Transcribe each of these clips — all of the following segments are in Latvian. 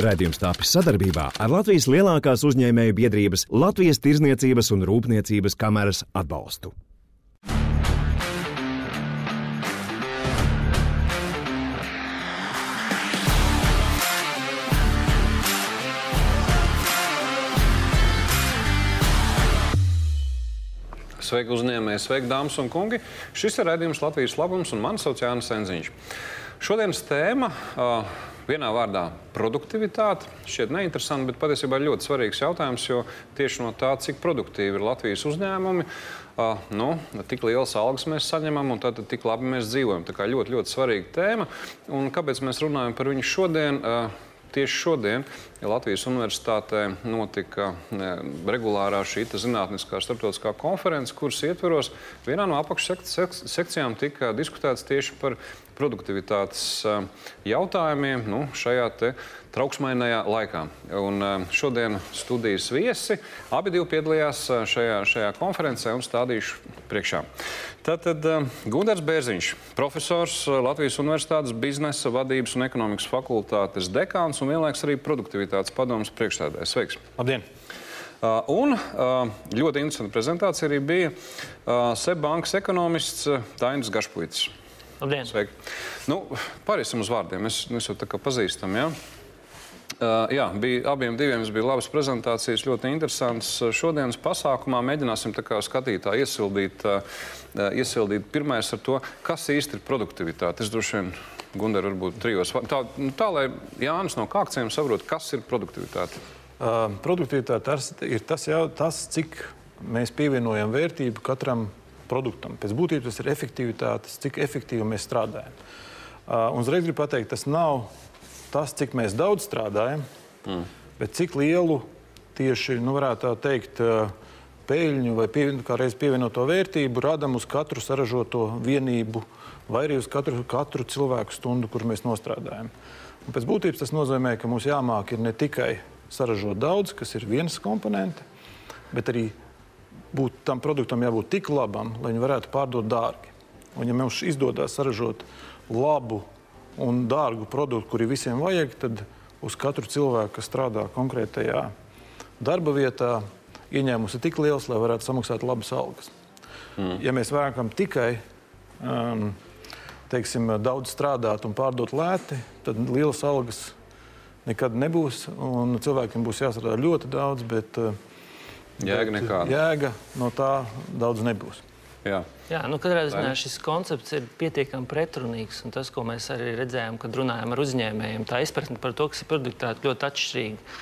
Raidījums tapis sadarbībā ar Latvijas lielākās uzņēmēju biedrības Latvijas Tirzniecības un Rūpniecības kameras atbalstu. Sveiki, uzņēmēji, sveiki, dāmas un kungi. Šis ir redzējums Latvijas labums, un mani sauc Jānis Enziņš. Šodienas tēma uh, vienā vārdā - produktivitāte. Šķiet neinteresanti, bet patiesībā ļoti svarīgs jautājums, jo tieši no tā, cik produktīvi ir Latvijas uzņēmumi, uh, nu, tik lielas algas mēs saņemam un tad tik labi mēs dzīvojam. Tā kā ļoti, ļoti svarīga tēma. Un kāpēc mēs runājam par viņu šodien? Uh, Tieši šodien ja Latvijas Universitātē notika regulārā šī zinātniskā starptautiskā konference, kuras ietveros vienā no apakšsekcijām tika diskutēts tieši par produktivitātes jautājumiem nu, šajā trauksmainajā laikā. Un šodien studijas viesi abi piedalījās šajā, šajā konferencē un stādīšu priekšā. Tātad Gunārs Bērziņš, profesors Latvijas Universitātes biznesa vadības un ekonomikas fakultātes dekāns un vienlaiks arī produktivitātes padomas priekšstādājs. Sveiks! Labdien! Uh, un uh, ļoti interesanta prezentācija arī bija uh, Seibankas ekonomists Tainis Gašpuits. Labdien! Sveiki! Nu, pāriesim uz vārdiem. Mēs, mēs jau tā kā pazīstam, jā? Ja? Uh, jā, bija, abiem diviem bija labas prezentācijas, ļoti interesants. Šodienas pasākumā mēģināsim skatītāji iesildīt, uh, iesildīt pirmais ar to, kas īsti ir produktivitāte. Es droši vien, Gundar, varbūt trijos. Tā, nu, tā lai Jānis no kākciem saprot, kas ir produktivitāte. Uh, produktivitāte ir tas, jau, tas, cik mēs pievienojam vērtību katram produktam. Pēc būtības tas ir efektivitātes, cik efektīvi mēs strādājam. Uh, uzreiz gribu pateikt, tas nav tas, cik mēs daudz strādājam, mm. bet cik lielu tieši, nu, varētu teikt, uh, peļņu vai pievien, kā reiz pievienoto vērtību radam uz katru saražoto vienību vai arī uz katru, katru cilvēku stundu, kur mēs nostrādājam. Un pēc būtības tas nozīmē, ka mums jāmāk ir ne tikai saražot daudz, kas ir viens komponents, bet arī būt tam produktam jābūt tik labam, lai viņi varētu pārdot dārgi. Un, ja mums izdodas saražot labu un dārgu produktu, kuri visiem vajag, tad uz katru cilvēku, kas strādā konkrētajā darba vietā, ieņēmums ir tik liels, lai varētu samaksāt labas algas. Mm. Ja mēs vēlamies tikai um, teiksim, daudz strādāt un pārdot lēti, tad lielas algas nekad nebūs. Cilvēkiem būs jāstrādā ļoti daudz, bet uh, Jēga nekāda. Jēga no tā daudz nebūs. Jā, Jā nu, katrā ziņā šis koncepts ir pietiekami pretrunīgs. Tas, ko mēs arī redzējām, kad runājām ar uzņēmējiem, tā izpratne par to, kas ir produktivitāte, ļoti atšķirīga.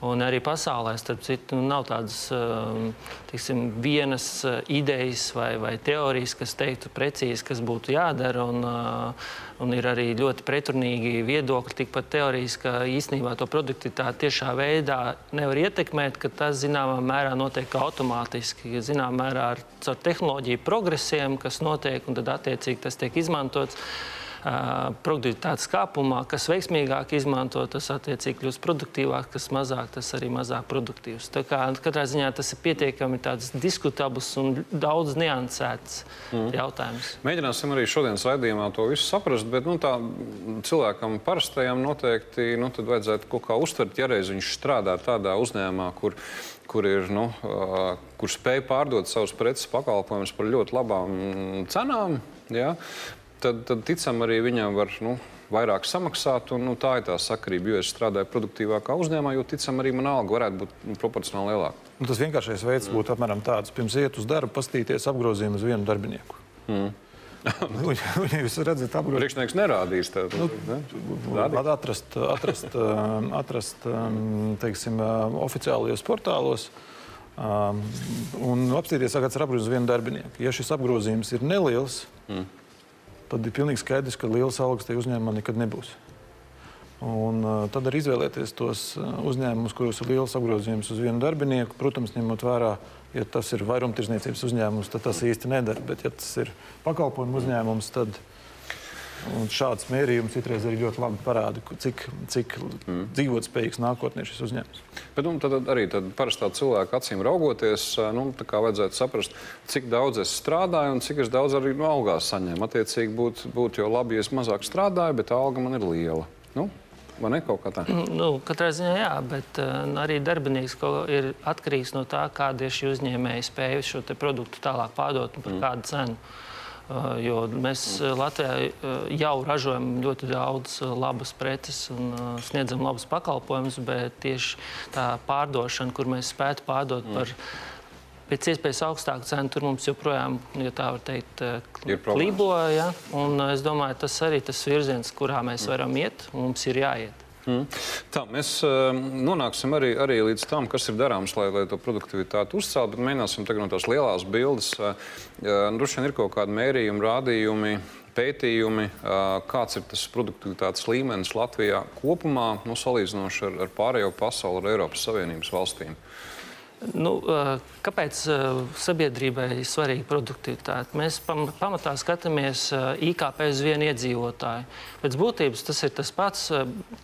Un arī pasaulē, starp citu, nu, nav tādas um, tiksim, vienas uh, idejas vai, vai teorijas, kas teiktu precīzi, kas būtu jādara. Un, uh, un ir arī ļoti pretrunīgi viedokļi, tikpat teorijas, ka īstenībā to produktivitāti tiešā veidā nevar ietekmēt, ka tas zināmā mērā notiek automātiski, zināmā mērā ar tehnoloģiju progresiem, kas notiek, un tad attiecīgi tas tiek izmantots produktivitātes kāpumā, kas veiksmīgāk izmanto, tas attiecīgi kļūst produktīvāk, kas mazāk, tas arī mazāk produktīvs. Tā kā katrā ziņā tas ir pietiekami diskutabls un daudz niansēts mm. jautājums. Mēģināsim arī šodienas raidījumā to visu saprast, bet nu, tā, cilvēkam parastajam noteikti nu, vajadzētu kaut kā uztvert, ja reiz viņš strādā tādā uzņēmumā, kur kur, ir, nu, kur spēj pārdot savus preces pakalpojumus par ļoti labām cenām. Ja? Tad, tad ticam arī viņam var nu, vairāk samaksāt. Un, nu, tā ir tā sakarība. Jo es strādāju produktīvākā uzņēmumā, jo ticam arī mana alga varētu būt nu, proporcionāli lielāka. Nu, tas vienkāršais veids būtu apmēram tāds: pirms iet uz darbu, pastīties apgrozījumu uz vienu darbinieku. Mm. Viņu jūs redzat, apgādājot. Priekšnieks nerādīs tādu nu, ne? atrast, atrast, um, atrast um, teiksim, um, oficiālajos portālos. Um, un apstīties, kāds ir apgrozījums vienu darbinieku. Ja šis apgrozījums ir neliels, mm tad ir pilnīgi skaidrs, ka lielas algas tajā uzņēmumā nekad nebūs. Un, uh, tad arī izvēlēties tos uzņēmumus, kuros ir liels apgrozījums uz vienu darbinieku. Protams, ņemot vērā, ja tas ir vairumtirdzniecības uzņēmums, tad tas īsti nedara. Bet, ja tas ir pakalpojumu uzņēmums, tad Un šāds mērījums citreiz arī ļoti labi parāda, cik, cik mm. dzīvotspējīgs nākotnē šis uzņēmums. Bet nu, tad arī tad parastā cilvēka acīm raugoties, nu, vajadzētu saprast, cik daudz es strādāju un cik es daudz arī no algās saņēmu. Attiecīgi būtu būt jau labi, ja es mazāk strādāju, bet alga man ir liela. Nu? vai ne kaut kā tā? Nu, katrā ziņā jā, bet uh, arī darbinieks ir atkarīgs no tā, kāda ir šī uzņēmēja spēja šo produktu tālāk pārdot un par mm. kādu cenu. Uh, jo mēs Latvijā jau ražojam ļoti daudz labas preces un sniedzam labus pakalpojumus, bet tieši tā pārdošana, kur mēs spētu pārdot mm. par pēc iespējas augstāku cenu, tur mums joprojām, ja tā var teikt, klibo. Ja? Un es domāju, tas arī tas virziens, kurā mēs varam iet, mums ir jāiet. Mm. Tā, mēs uh, nonāksim arī, arī līdz tam, kas ir darāms, lai, lai to produktivitāti uzceltu. Bet mēģināsim tagad no tās lielās bildes. Uh, Droši vien ir kaut kādi mērījumi, rādījumi, pētījumi, kāds ir tas produktivitātes līmenis Latvijā kopumā, nu, salīdzinoši ar, ar pārējo pasauli, ar Eiropas Savienības valstīm. Nu, kāpēc sabiedrībai ir svarīga produktivitāte? Mēs pamatā skatāmies IKP uz vienu iedzīvotāju. Pēc būtības tas ir tas pats,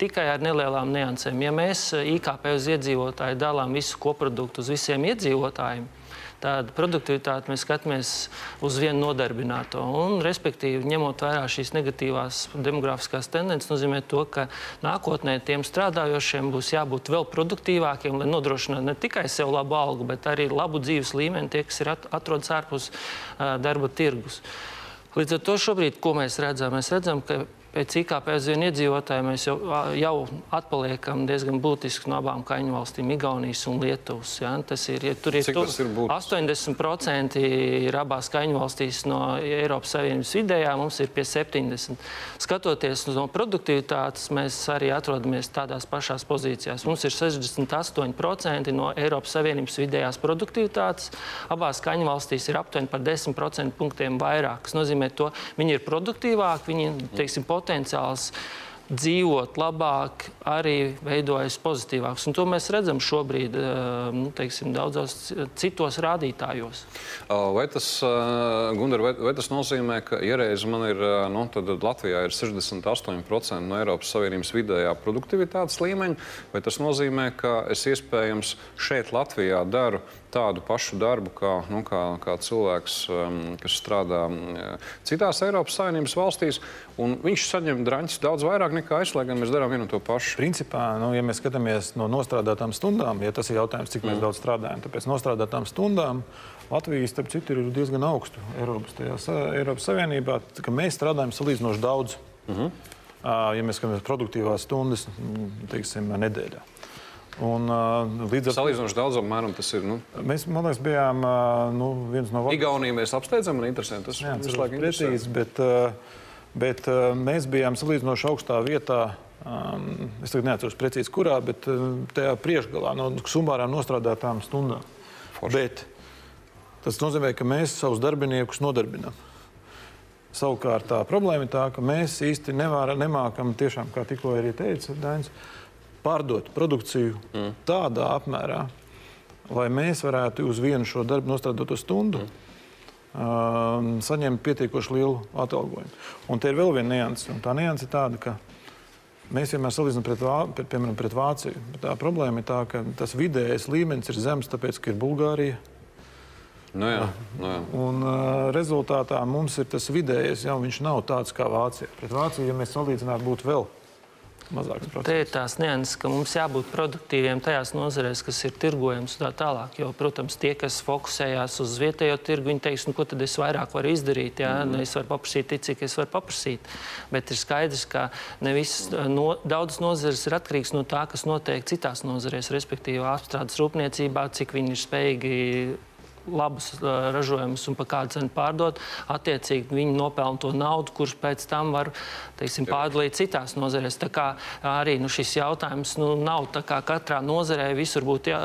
tikai ar nelielām niansēm. Ja mēs IKP uz iedzīvotāju dalām visu koproduktu uz visiem iedzīvotājiem, tāda produktivitāte mēs skatāmies uz vienu nodarbināto. Un, respektīvi, ņemot vērā šīs negatīvās demogrāfiskās tendences, nozīmē to, ka nākotnē tiem strādājošiem būs jābūt vēl produktīvākiem, lai nodrošinātu ne tikai sev labu algu, bet arī labu dzīves līmeni tie, kas ir atrodas ārpus uh, darba tirgus. Līdz ar to šobrīd, ko mēs redzam, mēs redzam, ka pēc IKP uz vienu iedzīvotāju mēs jau, jau atpaliekam diezgan būtiski no abām kaimiņu valstīm, Igaunijas un Lietuvas. Ja? Tas ir, ja tur ir, Cik tur, ir būtiski? 80% ir abās kaimiņu valstīs no Eiropas Savienības vidējā, mums ir pie 70. Skatoties no produktivitātes, mēs arī atrodamies tādās pašās pozīcijās. Mums ir 68% no Eiropas Savienības vidējās produktivitātes. Abās kaimiņu valstīs ir aptuveni par 10% punktiem vairāk. Tas nozīmē, ka viņi ir produktīvāki, viņi teiksim, potenciāls dzīvot labāk, arī veidojas pozitīvāks. Un to mēs redzam šobrīd eh, nu, teiksim, daudzos citos rādītājos. Vai tas, Gundar, vai, vai tas nozīmē, ka iereiz man ir, nu, tad Latvijā ir 68% no Eiropas Savienības vidējā produktivitātes līmeņa, vai tas nozīmē, ka es iespējams šeit Latvijā daru tādu pašu darbu kā, nu, kā, kā cilvēks, um, kas strādā um, citās Eiropas Savienības valstīs. Viņš saņem drāņus daudz vairāk nekā es, lai gan mēs darām vienu to pašu. Principā, nu, ja mēs skatāmies no nostrādātām stundām, ja tas ir jautājums, cik mēs mm. daudz strādājam, tad pēc nostrādātām stundām Latvijas, starp citu, ir diezgan augstu Eiropas, tajās, Eiropas Savienībā, mēs strādājam salīdzinoši daudz. Mm -hmm. Ja mēs skatāmies produktīvās stundas, teiksim, nedēļā. Un, uh, līdz ar to salīdzinoši daudz apmēram tas ir. Nu... Mēs, man liekas, bijām uh, nu, viens no valsts. Igaunijā mēs apsteidzam, un interesanti. Tas jā, visu laiku precīzi, bet, uh, bet uh, mēs bijām salīdzinoši augstā vietā. Um, es tagad neatceros precīzi, kurā, bet uh, tajā priekšgalā no summārām nostrādātām stundām. Bet tas nozīmē, ka mēs savus darbiniekus nodarbinām. Savukārt tā problēma ir tā, ka mēs īsti nevar, nemākam tiešām, kā tikko arī teica Dainis, uh, pārdot produkciju mm. tādā apmērā, lai mēs varētu uz vienu šo darbu nostrādāto stundu mm. uh, saņemt pietiekoši lielu atalgojumu. Un te ir vēl viena nianse. Tā nianse ir tāda, ka mēs vienmēr salīdzinām pret, pret, piemēram, pret Vāciju. Bet tā problēma ir tā, ka tas vidējais līmenis ir zems, tāpēc, ka ir Bulgārija. Nu jā, nu jā. Un, uh, rezultātā mums ir tas vidējais, jau viņš nav tāds kā Vācija. Pret Vāciju, ja mēs salīdzinātu, būtu vēl mazāks procents. Te ir tās nianses, ka mums jābūt produktīviem tajās nozarēs, kas ir tirgojams un tā tālāk. Jo, protams, tie, kas fokusējās uz vietējo tirgu, viņi teiks, nu, ko tad es vairāk varu izdarīt. Jā? Mm. Nu, es varu paprasīt tik, cik es varu paprasīt. Bet ir skaidrs, ka ne viss, no, daudzas nozares ir atkarīgs no tā, kas notiek citās nozarēs, respektīvi apstrādes rūpniecībā, cik viņi ir spējīgi labus uh, ražojumus un par kādu cenu pārdot. Attiecīgi viņi nopelna to naudu, kurš pēc tam var teiksim, pārdalīt citās nozarēs. Tā kā arī nu, šis jautājums nu, nav tā kā katrā nozarē visur būtu. Jā,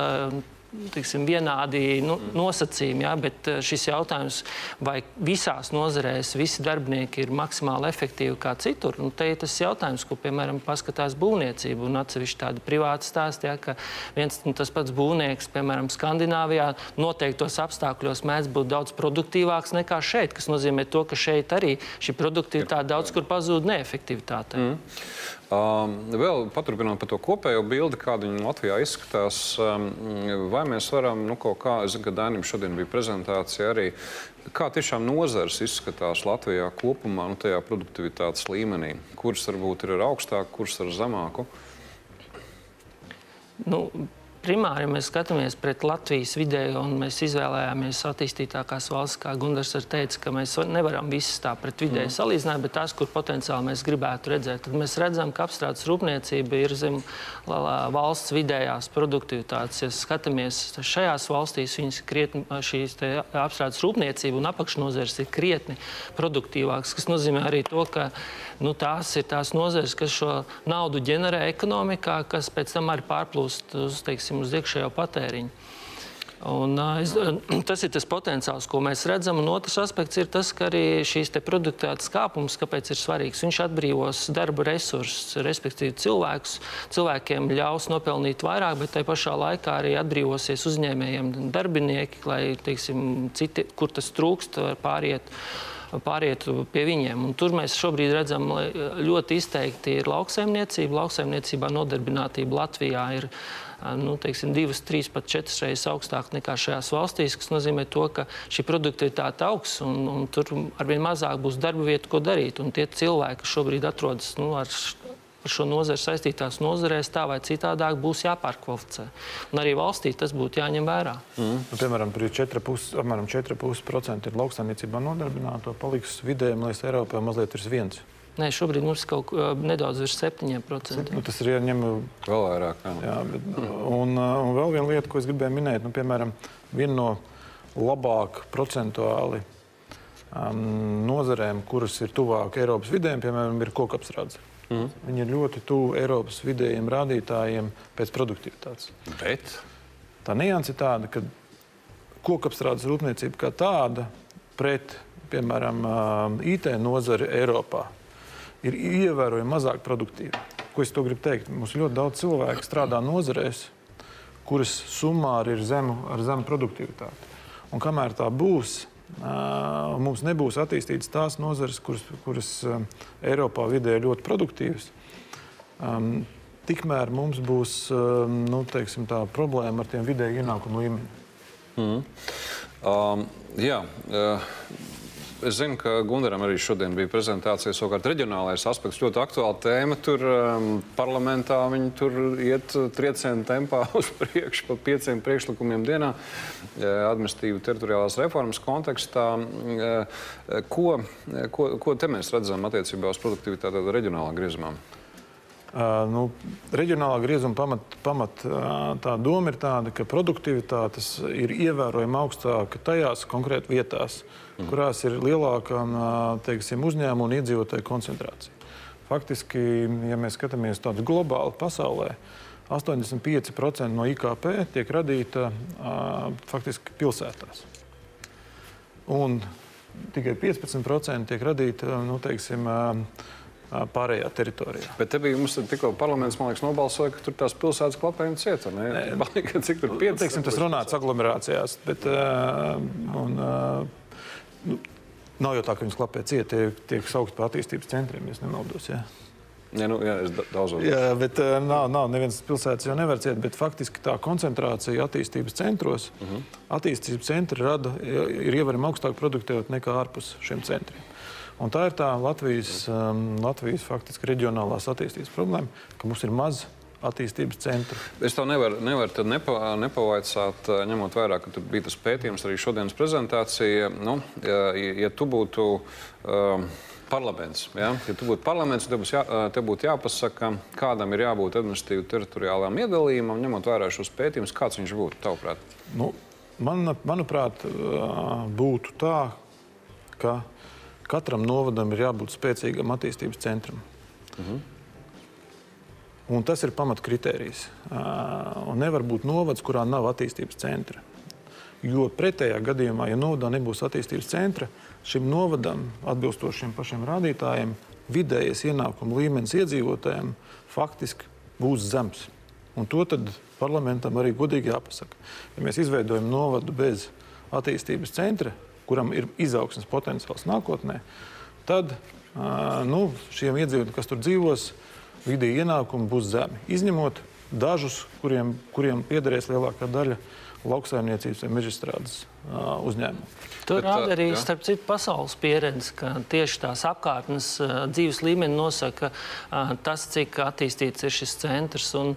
tiksim, vienādi nu, nosacījumi, ja, bet eh, šis jautājums, vai visās nozarēs visi darbinieki ir maksimāli efektīvi kā citur, nu, te ir tas jautājums, ko, piemēram, paskatās būvniecība un atsevišķi tādi privāti stāsti, ja, ka viens un tas pats būvnieks, piemēram, Skandināvijā, noteiktos apstākļos mēdz būt daudz produktīvāks nekā šeit, kas nozīmē to, ka šeit arī šī produktivitāte daudz kur pazūd neefektivitātei. Mm. Um, vēl paturpinot par to kopējo bildi, kāda viņa Latvijā izskatās, um, vai mēs varam nu, kaut kā, es zinu, ka Dainim šodien bija prezentācija arī, kā tiešām nozars izskatās Latvijā kopumā, nu, tajā produktivitātes līmenī, kuras varbūt ir ar augstāku, kuras ar zemāku. Nu, primāri mēs skatāmies pret Latvijas vidēju, un mēs izvēlējāmies attīstītākās valsts, kā Gunārs teica, ka mēs nevaram visas tā pret vidēju mm. salīdzināt, bet tās, kur potenciāli mēs gribētu redzēt. Tad mēs redzam, ka apstrādes rūpniecība ir zem valsts vidējās produktivitātes. Ja skatāmies šajās valstīs, viņas krietni, šīs apstrādes rūpniecība un apakšnozars ir krietni produktīvāks, kas nozīmē arī to, ka nu, tās ir tās nozares, kas šo naudu ģenerē ekonomikā, kas pēc tam arī pārplūst uz, teiksim, uz iekšējo patēriņu. Un, es, tas ir tas potenciāls, ko mēs redzam. Un otrs aspekts ir tas, ka arī šīs produktivitātes kāpums, kāpēc ir svarīgs. Viņš atbrīvos darba resursus, respektīvi cilvēkus. Cilvēkiem ļaus nopelnīt vairāk, bet tajā pašā laikā arī atbrīvosies uzņēmējiem darbinieki, lai, teiksim, citi, kur tas trūkst, pāriet pāriet pie viņiem. Un tur mēs šobrīd redzam ļoti izteikti ir lauksaimniecība. Lauksaimniecībā nodarbinātība Latvijā ir nu, teiksim, divas, trīs, pat četras reizes augstāka nekā šajās valstīs, kas nozīmē to, ka šī produktivitāte augs un, un tur arvien mazāk būs darba vietu, ko darīt. Un tie cilvēki, kas šobrīd atrodas nu, ar ar šo nozari saistītās nozarēs tā vai citādāk būs jāpārkvalificē. Un arī valstī tas būtu jāņem vērā. Mm. Nu, piemēram, 4,5% ir lauksaimniecībā nodarbināto, paliks vidēji, man liekas, Eiropā mazliet virs viens. Nē, šobrīd mums ir kaut uh, nedaudz virs 7%. Nu, tas ir jāņem vēl vairāk. Jā. Jā, bet, un, un vēl viena lieta, ko es gribēju minēt, nu, piemēram, viena no labāk procentuāli um, nozarēm, kuras ir tuvāk Eiropas vidēm, piemēram, ir kokapstrādes. Mm. Viņi ir ļoti tuvu Eiropas vidējiem rādītājiem pēc produktivitātes. Bet tā nianse ir tāda, ka kokapstrādes rūpniecība kā tāda pret, piemēram, IT nozari Eiropā ir ievērojami mazāk produktīva. Ko es to gribu teikt? Mums ļoti daudz cilvēku strādā nozarēs, kuras summā ir zemu, ar zemu produktivitāti. Un kamēr tā būs, mums nebūs attīstītas tās nozares, kuras, kuras Eiropā vidē ir ļoti produktīvas. Tikmēr mums būs nu, teiksim, tā problēma ar tiem vidēju ienākumu līmeņiem. Mm. Um, jā, uh, Es zinu, ka Gunaram arī šodien bija prezentācija. Savukārt, reģionālais aspekts ļoti aktuāla tēma. Tur um, parlamentā viņi tur iet triecienu tempā uz priekšu pa pieciem priekšlikumiem dienā administratīvu teritoriālās reformas kontekstā. Ko, ko, ko te mēs redzam attiecībā uz produktivitāti reģionālā griezumā? Nu, reģionālā griezuma pamat, pamat tā doma ir tāda, ka produktivitātes ir ievērojami augstāka tajās konkrēti vietās, mm. kurās ir lielāka teiksim, uzņēmuma un iedzīvotāju koncentrācija. Faktiski, ja mēs skatāmies tādu globālu pasaulē, 85% no IKP tiek radīta faktiski pilsētās. Un tikai 15% tiek radīta nu, teiksim, pārējā teritorijā. Bet te bija mums tikko parlaments, man liekas, nobalsoja, ka tur tās pilsētas klapējumi cieta. Cik tur pieci? Teiksim, tas runāts aglomerācijās, bet uh, un, uh, nu, nav jau tā, ka viņas klapē cieta, tie tiek saukt par attīstības centriem, ja nemaldos. Jā. Ja, nu, jā, es daudzos. Jā, bet uh, nav, nav nevienas pilsētas jau nevar ciet, bet faktiski tā koncentrācija attīstības centros, uh mhm. -huh. attīstības centri rada, ir ievērojami augstāk produktivitāte nekā ārpus šiem centriem. Un tā ir tā Latvijas, um, Latvijas faktiski reģionālās attīstības problēma, ka mums ir maz attīstības centru. Es tev nevaru nevar nepa, nepavaicāt, uh, ņemot vērā, ka tur bija tas pētījums arī šodienas prezentācija. Nu, ja, ja tu būtu um, parlaments, ja? ja tu būtu parlaments, tad jā, uh, te būtu jāpasaka, kādam ir jābūt administratīvi teritoriālām iedalījumam, ņemot vērā šos pētījumus, kāds viņš būtu tavuprāt? Nu, man, manuprāt, uh, būtu tā, ka Katram novadam ir jābūt spēcīgam attīstības centram. Mhm. Un tas ir pamatkritērijs. Un nevar būt novads, kurā nav attīstības centra. Jo pretējā gadījumā, ja novadā nebūs attīstības centra, šim novadam, atbilstošiem pašiem rādītājiem, vidējais ienākuma līmenis iedzīvotājiem faktiski būs zems. Un to parlamentam arī godīgi jāpasaka. Ja mēs izveidojam novadu bez attīstības centra, kuram ir izaugsmes potenciāls nākotnē, tad nu, šiem iedzīvotājiem, kas tur dzīvos, vidēji ienākumi būs zemi. Izņemot dažus, kuriem, kuriem piederēs lielākā daļa lauksaimniecības vai mežstrādes uzņēmumu. Tur rāda arī, jā. starp citu, pasaules pieredze, ka tieši tās apkārtnes dzīves līmeni nosaka tas, cik attīstīts ir šis centrs. Un,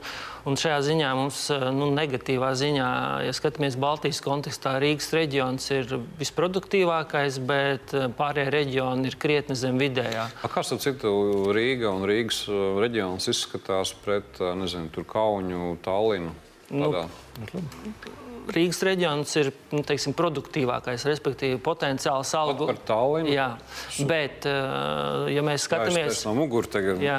un šajā ziņā mums, nu, negatīvā ziņā, ja skatāmies Baltijas kontekstā, Rīgas reģions ir visproduktīvākais, bet pārējie reģioni ir krietni zem vidējā. A, kā starp citu Rīga un Rīgas reģions izskatās pret, nezinu, Kauņu, Tallinu? Nu? Nu, Rīgas reģions ir nu, teiksim, produktīvākais, respektīvi potenciāls algu. Par Tallinu. Jā, bet, eh, ja mēs skatāmies... no muguras tagad. Jā,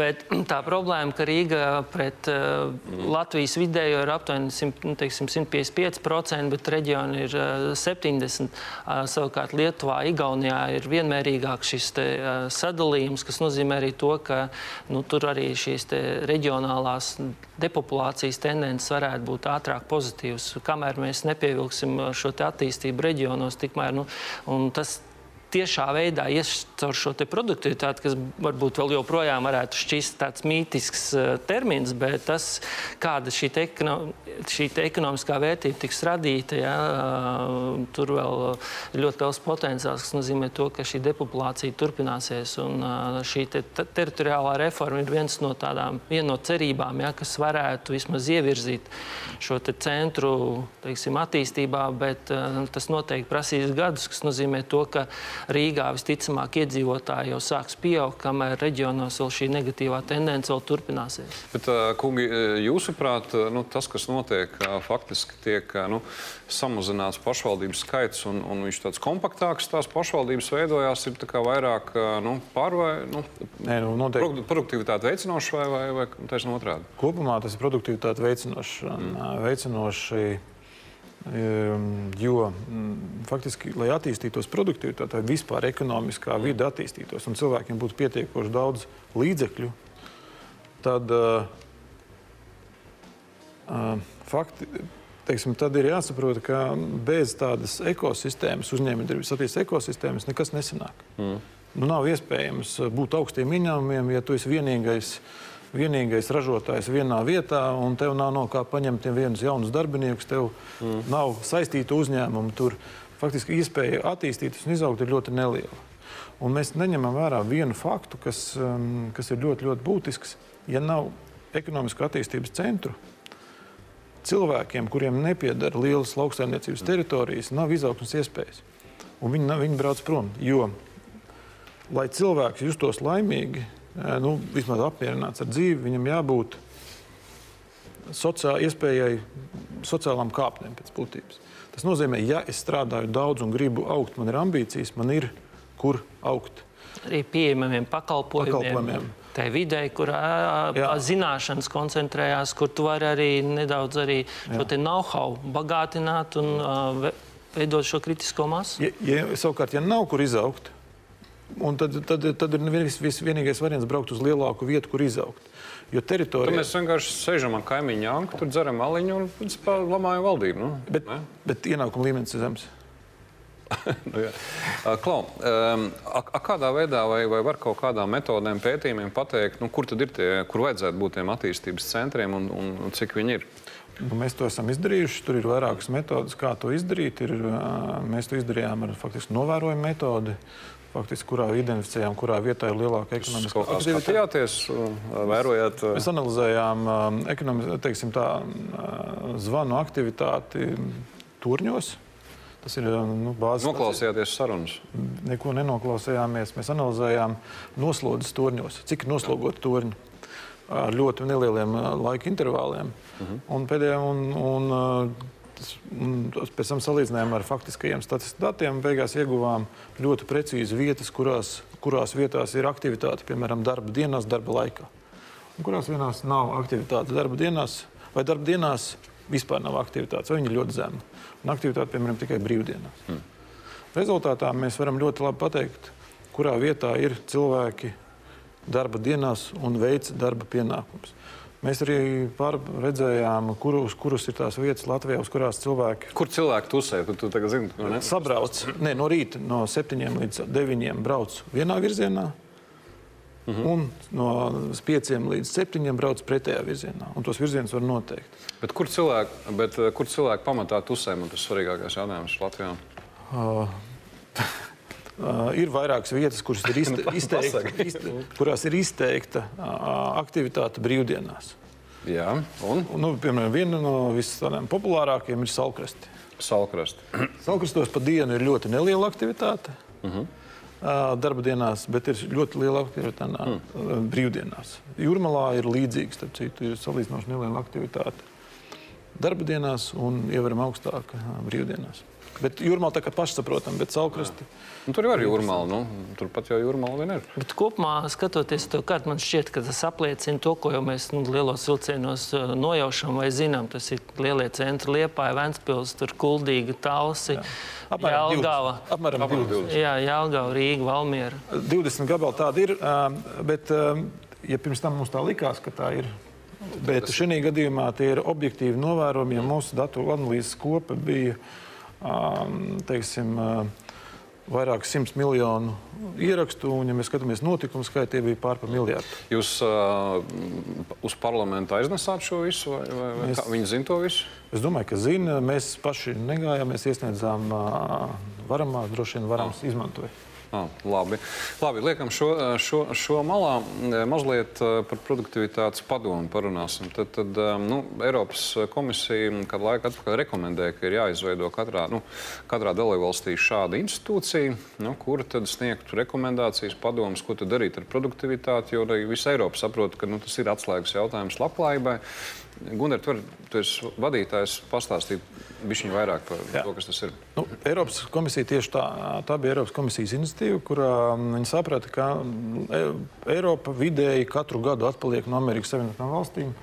bet tā problēma, ka Rīga pret mm. Latvijas vidējo ir aptuveni 100, nu, teiksim, 155%, bet reģioni ir 70%. Eh, savukārt Lietuvā, Igaunijā ir vienmērīgāk šis te, sadalījums, kas nozīmē arī to, ka nu, tur arī šīs reģionālās depopulācijas tendences varētu būt ātrāk pozitīvas pozitīvs. Kamēr mēs nepievilksim šo attīstību reģionos, tikmēr nu, tas tiešā veidā ies caur šo produktivitāti, kas varbūt vēl joprojām varētu šķist tāds mītisks uh, termins, bet tas, kāda šī, te ekono, šī te ekonomiskā vērtība tiks radīta, ja, uh, tur vēl ir ļoti liels potenciāls, kas nozīmē to, ka šī depopulācija turpināsies. Un uh, šī te teritoriālā reforma ir viens no tādām, viena no cerībām, ja, kas varētu vismaz ievirzīt šo centru teiksim, attīstībā, bet tas noteikti prasīs gadus, kas nozīmē to, ka Rīgā visticamāk iedzīvotāji jau sāks pieaugt, kamēr reģionos vēl šī negatīvā tendence vēl turpināsies. Bet, kungi, jūsuprāt, nu, tas, kas notiek, faktiski tiek nu, samazināts pašvaldības skaits un, un viņš tāds kompaktāks tās pašvaldības veidojās, ir vairāk nu, pārvai, nu, Nē, nu, noteikti. produktivitāti veicinoši vai, vai, vai taisnība otrādi? Kopumā tas ir produktivitāti veicinoši. Mm. veicinoši jo mm, faktiski, lai attīstītos produktivitāte, vispār ekonomiskā vide attīstītos un cilvēkiem būtu pietiekoši daudz līdzekļu, tad, uh, fakti, teiksim, tad ir jāsaprot, ka bez tādas ekosistēmas, uzņēmējdarbības attīstības ekosistēmas, nekas nesanāk. Mm. Nu, nav iespējams būt augstiem ieņēmumiem, ja tu esi vienīgais uh, vienīgais ražotājs vienā vietā, un tev nav no kā paņemt vienus jaunus darbiniekus, tev mm. nav saistīta uzņēmuma. Tur faktiski iespēja attīstīties un izaugt ir ļoti neliela. Un mēs neņemam vērā vienu faktu, kas, um, kas ir ļoti, ļoti būtisks. Ja nav ekonomiskā attīstības centru, cilvēkiem, kuriem nepiedara lielas lauksaimniecības teritorijas, nav izaugsmas iespējas. Un viņi, viņi brauc prom. Jo, lai cilvēks justos laimīgi, nu, vismaz apmierināts ar dzīvi, viņam jābūt sociā, iespējai sociālām kāpnēm pēc būtības. Tas nozīmē, ja es strādāju daudz un gribu augt, man ir ambīcijas, man ir kur augt. Arī pieejamiem pakalpojumiem. pakalpojumiem. Tā vidē, kur Jā. zināšanas koncentrējās, kur tu vari arī nedaudz arī šo know-how bagātināt un uh, veidot šo kritisko masu. Ja, ja, savukārt, ja nav kur izaugt, Un tad, tad, tad ir vis, vis, vienīgais variants braukt uz lielāku vietu, kur izaugt. Jo teritorija. Tad mēs vienkārši sēžam ar kaimiņu janku, tur dzeram aliņu un lamājam valdību. Nu? Bet, ne? bet ienākuma līmenis ir zems. nu, Klau, um, a, a kādā veidā vai, vai var kaut kādām metodēm, pētījumiem pateikt, nu, kur tad ir tie, kur vajadzētu būt tiem attīstības centriem un, un, un cik viņi ir? Nu, mēs to esam izdarījuši. Tur ir vairākas metodes, kā to izdarīt. Ir, mēs to izdarījām ar faktiski novērojumu metodi faktiski, kurā identificējām, kurā vietā ir lielāka ekonomiskā aktivitāte. Skatījāties, vērojāt? Mēs analizējām ekonomi, teiksim, tā, zvanu aktivitāti turņos. Tas ir nu, bāzes. Noklausījāties sarunas? Neko nenoklausījāmies. Mēs analizējām noslodzes torņos, cik ir noslogoti torņi ar ļoti nelieliem laika intervāliem. Uh mhm. -huh. Un pēdējā, un, un, pēc tam salīdzinājām ar faktiskajiem statistikas datiem. Beigās ieguvām ļoti precīzi vietas, kurās, kurās vietās ir aktivitāte, piemēram, darba dienās, darba laikā. Un kurās vienās nav aktivitāte darba dienās, vai darba dienās vispār nav aktivitātes, vai viņi ir ļoti zemi. Un aktivitāte, piemēram, tikai brīvdienās. Hmm. Rezultātā mēs varam ļoti labi pateikt, kurā vietā ir cilvēki darba dienās un veic darba pienākumus. Mēs arī redzējām, kur, uz kuras ir tās vietas Latvijā, uz kurās cilvēki. Kur cilvēki tusē? Tu, tu tagad zini, ne? Sabrauc ne, no rīta no 7 līdz 9 brauc vienā virzienā. Uh -huh. Un no 5 līdz 7 brauc pretējā virzienā. Un tos virzienus var noteikt. Bet kur cilvēki, bet, uh, kur cilvēki pamatā tusē? Man tas svarīgākais jautājums Latvijā. Uh, Uh, ir vairākas vietas, kuras ir izte, nu, izteikta, izte, kurās ir izteikta uh, aktivitāte brīvdienās. Jā, un? Un, nu, piemēram, viena no vispopulārākajām ir salkrasti. Salkrasti. Salkrastos pa dienu ir ļoti neliela aktivitāte. Uh mhm. -huh. Darba dienās, bet ir ļoti liela aktivitāte mm. brīvdienās. Jūrmalā ir līdzīga, starp citu, ir salīdzinoši neliela aktivitāte darba dienās un ievērojami augstāka brīvdienās. Bet jūrmāla tā kā pašsaprotama, bet saulkrasti. Nu, tur jau ir jūrmāla. Nu, turpat jau jūrmāla vien ir. Bet kopumā, skatoties to kārtu, man šķiet, ka tas apliecina to, ko jau mēs nu, lielos vilcienos uh, nojaušam vai zinām. Tas ir lielie centri Liepāja, Ventspils, tur Kuldīga, Talsi. Jā. Apmēram Jālgava. 20. Apmēram 20. Jā, Jālgava, Rīga, Valmiera. 20 gabali tādi ir, bet ja pirms tam mums tā likās, ka tā ir Bet šī gadījumā tie ir objektīvi novērojumi, ja mūsu datu analīzes kopa bija teiksim, vairāk simt miljonu ierakstu, un, ja mēs skatāmies notikumu skaitu, tie bija pār par miljardu. Jūs uh, uz parlamentu aiznesāt šo visu, vai, vai, vai mēs, viņi zina to visu? Es domāju, ka zina. Mēs paši negājām, mēs iesniedzām uh, varamās, droši vien varams ah. izmantot. Ah, labi. labi, liekam šo, šo, šo malā. Mazliet par produktivitātes padomu parunāsim. Tad, tad nu, Eiropas komisija kādu laiku atpakaļ rekomendēja, ka ir jāizveido katrā, nu, katrā dalībvalstī šāda institūcija, nu, kura tad sniegtu rekomendācijas, padomus, ko darīt ar produktivitāti. Jo arī visa Eiropa saprot, ka nu, tas ir atslēgas jautājums labklājībai. Gunār, tu, tu esi vadītājs, pastāstīt bišķiņu vairāk par Jā. to, kas tas ir. Nu, Eiropas komisija tieši tā, tā bija Eiropas komisijas iniciatīva, kurā viņi saprata, ka e, Eiropa vidēji katru gadu atpaliek no Amerikas Savienotām valstīm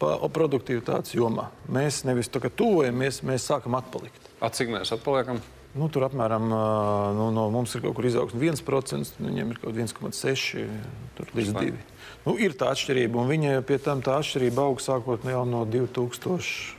produktivitātes jomā. Mēs nevis tā kā tuvojamies, mēs sākam atpalikt. Cik mēs atpaliekam? Nu, tur apmēram nu, no mums ir kaut kur izaugsme 1%, viņiem ir kaut 1,6% līdz 2%. Nu, ir tā atšķirība, un viņa pie tam tā atšķirība aug sākot jau no 2000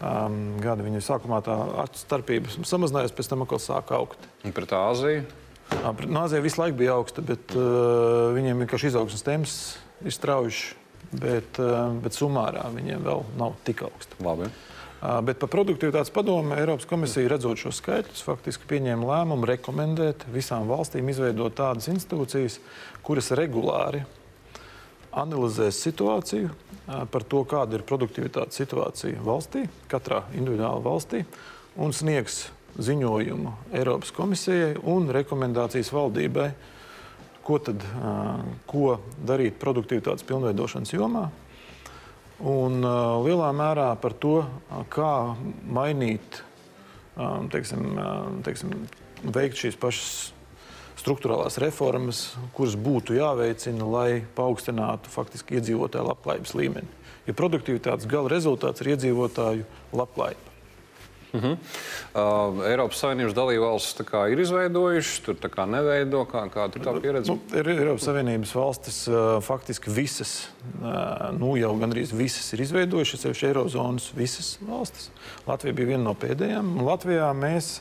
um, gada. Viņa sākumā tā starpība samazinājās, pēc tam atkal sāka augt. Un pret Āziju? Jā, pret no Āziju visu laiku bija augsta, bet uh, viņiem vienkārši izaugsmes temps ir strauji. Bet, uh, bet summārā viņiem vēl nav tik augsta. Labi. Uh, bet par produktivitātes padomu Eiropas komisija, redzot šos skaitļus, faktiski pieņēma lēmumu rekomendēt visām valstīm izveidot tādas institūcijas, kuras regulāri analizēs situāciju par to, kāda ir produktivitātes situācija valstī, katrā individuālā valstī, un sniegs ziņojumu Eiropas komisijai un rekomendācijas valdībai, ko, tad, ko darīt produktivitātes pilnveidošanas jomā. Un lielā mērā par to, kā mainīt, teiksim, teiksim, veikt šīs pašas struktūrālās reformas, kuras būtu jāveicina, lai paaugstinātu faktiski iedzīvotāju labklājības līmeni. Jo produktivitātes gala rezultāts ir iedzīvotāju labklājība. Uh -huh. uh, Eiropas Savienības dalībvalstis ir izveidojušas, tur kā neveido, kā, kāda ir tā pieredze. Nu, ir Eiropas Savienības valstis uh, faktiski visas, uh, nu jau gandrīz visas ir izveidojušas, sevišķi Eirozonas visas valstis. Latvija bija viena no pēdējām. Latvijā mēs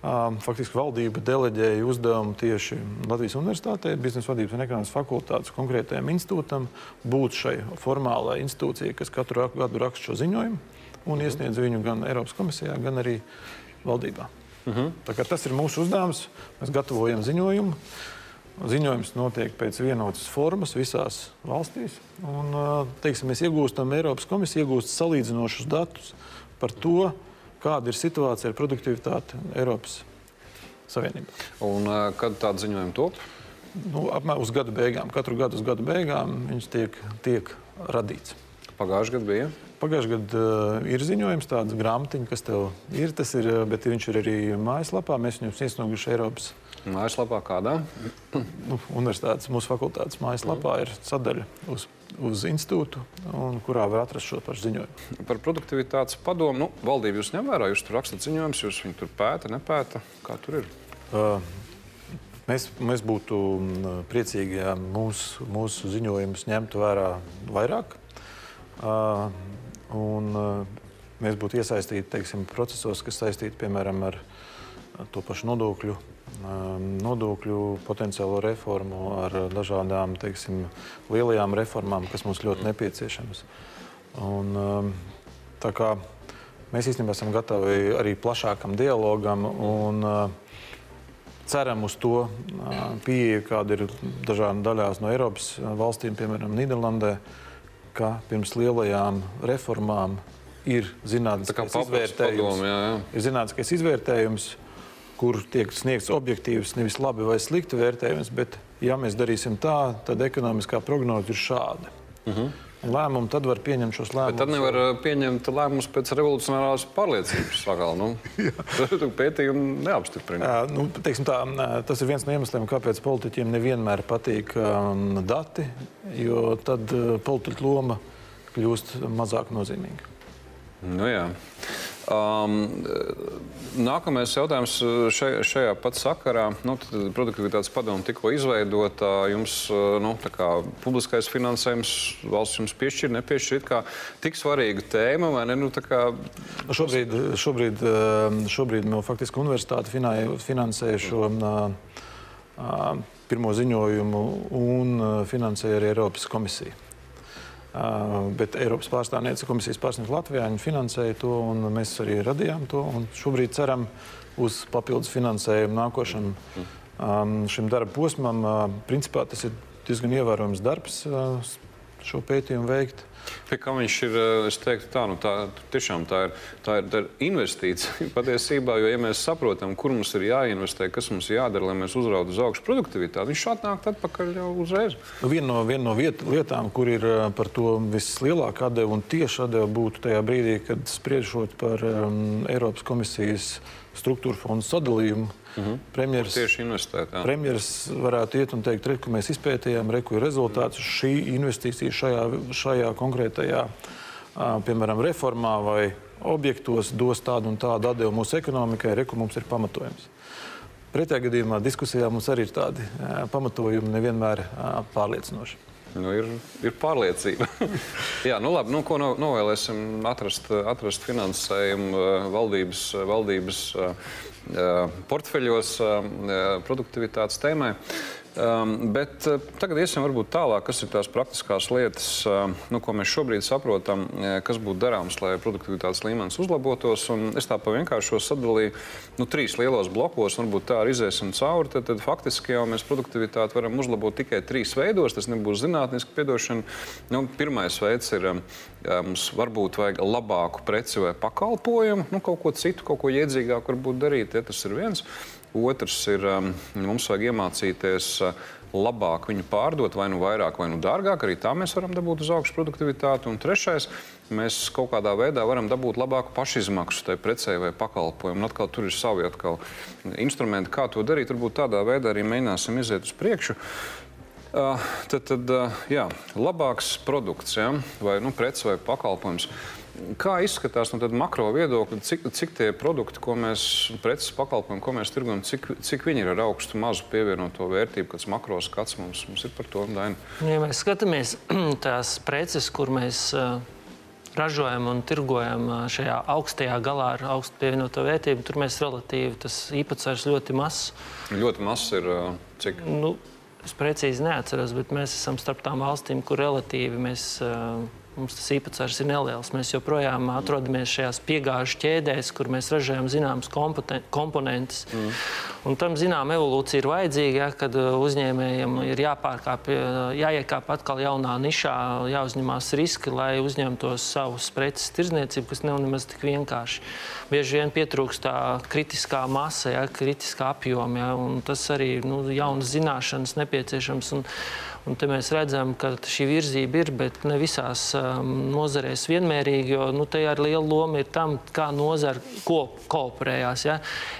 Faktiski valdība deleģēja uzdevumu tieši Latvijas Universitātē, biznesa vadības un ekonomikas fakultātes konkrētajam institūtam būt šai formālajai institūcijai, kas katru gadu raksta šo ziņojumu un mhm. iesniedz viņu gan Eiropas komisijā, gan arī valdībā. Uh mhm. -huh. Tas ir mūsu uzdevums. Mēs gatavojam ziņojumu. Ziņojums notiek pēc vienotas formas visās valstīs. Un, teiksim, mēs iegūstam Eiropas komisiju, iegūst salīdzinošus datus par to, kāda ir situācija ar produktivitāti Eiropas Savienībā. Un uh, kad tāda ziņojuma top? Nu, apmēram uz gada beigām. Katru gadu uz gada beigām viņš tiek, tiek radīts. Pagājušajā gadā bija? Pagājušajā gadā uh, ir ziņojums, tāds grāmatiņš, kas tev ir. Tas ir, bet viņš ir arī mājaslapā. Mēs viņus iesnieguši Eiropas Mājaslapā kādā? Nu, universitātes mūsu fakultātes mājaslapā mm. ir sadaļa uz, uz institūtu, kurā var atrast šo pašu ziņojumu. Par produktivitātes padomu. Nu, valdība jūs ņem vērā, jūs tur rakstat ziņojumus, jūs viņu tur pēta, nepēta. Kā tur ir? Uh, mēs, mēs būtu priecīgi, ja mūsu, mūsu ziņojumus ņemtu vērā vairāk. Uh, un, uh, mēs būtu iesaistīti teiksim, procesos, kas saistīti piemēram ar to pašu nodokļu, nodokļu potenciālo reformu, ar dažādām teiksim, lielajām reformām, kas mums ļoti nepieciešamas. Un, tā kā mēs īstenībā esam gatavi arī plašākam dialogam un ceram uz to pieeju, kāda ir dažādās daļās no Eiropas valstīm, piemēram, Nīderlandē, ka pirms lielajām reformām ir zinātniskais izvērtējums. Padomu, jā, jā. Ir zinātniskais izvērtējums, kur tiek sniegts objektīvs, nevis labi vai slikti vērtējums, bet, ja mēs darīsim tā, tad ekonomiskā prognoze ir šāda. Uh mhm. -huh. Lēmumu tad var pieņemt šos lēmumus. Bet tad nevar uh, pieņemt lēmumus pēc revolucionārās pārliecības. Sakal, nu, pētījumi neapstiprina. Jā, nu, tā, tas ir viens no iemesliem, kāpēc politiķiem nevienmēr patīk um, dati, jo tad uh, politiķa loma kļūst mazāk nozīmīga. Nu, jā. Um, nākamais jautājums šajā, šajā pat sakarā. Nu, produktivitātes padoma tikko izveidota. Jums nu, kā, publiskais finansējums valsts jums piešķir, nepiešķir. Kā, tik svarīga tēma, vai ne? Nu, kā... Nu, šobrīd, šobrīd, šobrīd no, faktiski universitāte finansē šo uh, pirmo ziņojumu un finansē arī Eiropas komisiju. Uh, bet Eiropas pārstāvniece komisijas pārstāvniece Latvijā finansēja to, un mēs arī radījām to. Šobrīd ceram uz papildus finansējumu nākošam um, šim darba posmam. Uh, principā tas ir diezgan ievērojams darbs uh, šo pētījumu veikt. Pie kā viņš ir, eh, es teiktu, tā, nu, tā, tiešām tā ir, tā ir, tā ir investīcija patiesībā, jo, ja mēs saprotam, kur mums ir jāinvestē, kas mums jādara, lai mēs uzrautu uz augšu produktivitāti, viņš atnāk atpakaļ jau uzreiz. Nu, viena no, vien no viet, lietām, kur ir eh, par to vislielākā atdeva un tieši atdeva būtu tajā brīdī, kad spriežot par um, Eiropas komisijas struktūra fondu sadalījumu. Mhm. -huh. Premjeras, tieši investēt. Jā. Premjeras varētu iet un teikt, re, ka mēs izpētījām, reku ir rezultāts uh -huh. šī investīcija šajā, šajā konkrētajā, piemēram, reformā vai objektos dos tādu un tādu atdevu mūsu ekonomikai, reku mums ir pamatojums. Pretējā gadījumā diskusijā mums arī ir tādi pamatojumi nevienmēr pārliecinoši. Nu, ir, ir pārliecība. Jā, nu labi, nu, ko no, novēlēsim atrast, atrast finansējumu valdības, valdības portfeļos produktivitātes tēmai. Um, bet uh, tagad iesim varbūt tālāk, kas ir tās praktiskās lietas, uh, nu, ko mēs šobrīd saprotam, uh, kas būtu darāms, lai produktivitātes līmenis uzlabotos. Un es tā pa vienkāršo sadalīju nu, trīs lielos blokos, varbūt tā arī iziesim cauri. Tad, tad faktiski jau mēs produktivitāti varam uzlabot tikai trīs veidos. Tas nebūs zinātniski piedošana. Nu, pirmais veids ir, um, mums varbūt vajag labāku preci vai pakalpojumu, nu, kaut ko citu, kaut ko iedzīgāku varbūt darīt. Ja, tas ir viens. Otrs ir, um, mums vajag iemācīties uh, labāk viņu pārdot, vai nu vairāk, vai nu dārgāk. Arī tā mēs varam dabūt uz augšu produktivitāti. Un trešais, mēs kaut kādā veidā varam dabūt labāku pašizmaksu tai precei vai pakalpojumam. Atkal tur ir savi atkal instrumenti, kā to darīt. Varbūt tādā veidā arī mēģināsim iziet uz priekšu. Uh, tad, tad uh, jā, labāks produkts ja? vai nu, preci vai pakalpojums. Kā izskatās no makro viedokļa, cik, cik tie produkti, ko mēs preces pakalpojam, ko mēs tirgojam, cik, cik viņi ir ar augstu, mazu pievienoto vērtību, kāds makro skats mums, mums ir par to dainu? Ja mēs skatāmies tās preces, kur mēs ražojam un tirgojam šajā augstajā galā ar augstu pievienoto vērtību, tur mēs relatīvi tas īpatsvars ļoti mazs. Ļoti mazs ir cik? Nu, es precīzi neatceros, bet mēs esam starp tām valstīm, kur relatīvi mēs. Uh, Mums tas īpatsvars ir neliels. Mēs joprojām atrodamies šajās piegāžu ķēdēs, kur mēs ražojam zināmas komponentes. Mm. Un tam zinām evolūcija ir vajadzīga, ja, kad uh, uzņēmējiem ir jāpārkāp, uh, jāiekāp atkal jaunā nišā, jāuzņemās riski, lai uzņemtos savus preces tirzniecību, kas nav nemaz tik vienkārši. Bieži vien pietrūkst tā kritiskā masa, ja, kritiskā apjoma, ja, un tas arī nu, jaunas zināšanas nepieciešams. Un, Un te mēs redzam, ka šī virzība ir, bet ne visās um, nozarēs vienmērīgi, jo nu, te ar lielu lomu ir tam, kā nozara ko, kooperējās. Ja?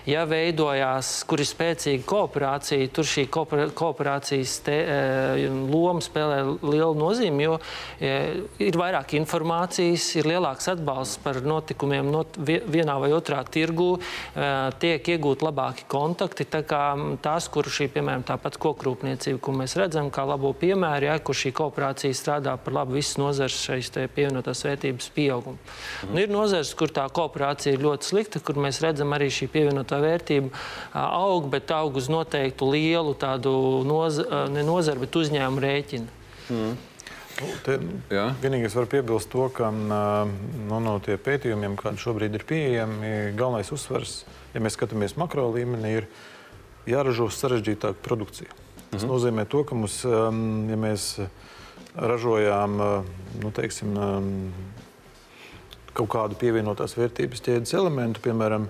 ja veidojās, kur ir spēcīga kooperācija, tur šī kooperācijas te, e, loma spēlē lielu nozīmi, jo e, ir vairāk informācijas, ir lielāks atbalsts par notikumiem not, vienā vai otrā tirgū, e, tiek iegūt labāki kontakti. Tā kā tās, kur šī, piemēram, tāpat kokrūpniecība, ko mēs redzam, kā labo piemēri, ja, kur šī kooperācija strādā par labu visas nozares šeit pievienotās vērtības pieaugumu. Mm. Un ir nozares, kur tā kooperācija ir ļoti slikta, kur mēs redzam arī šī pievienotā vērtība aug, bet aug uz noteiktu lielu tādu noza, ne nozaru, bet uzņēmumu rēķinu. Mm. Nu, te, vienīgais var piebilst to, ka nu, no tie pētījumiem, kādi šobrīd ir pieejami, galvenais uzsvers, ja mēs skatāmies makro līmenī, ir jāražo sarežģītāka produkcija. Tas mhm. nozīmē to, ka mums, ja mēs ražojām nu, teiksim, kaut kādu pievienotās vērtības ķēdes elementu, piemēram,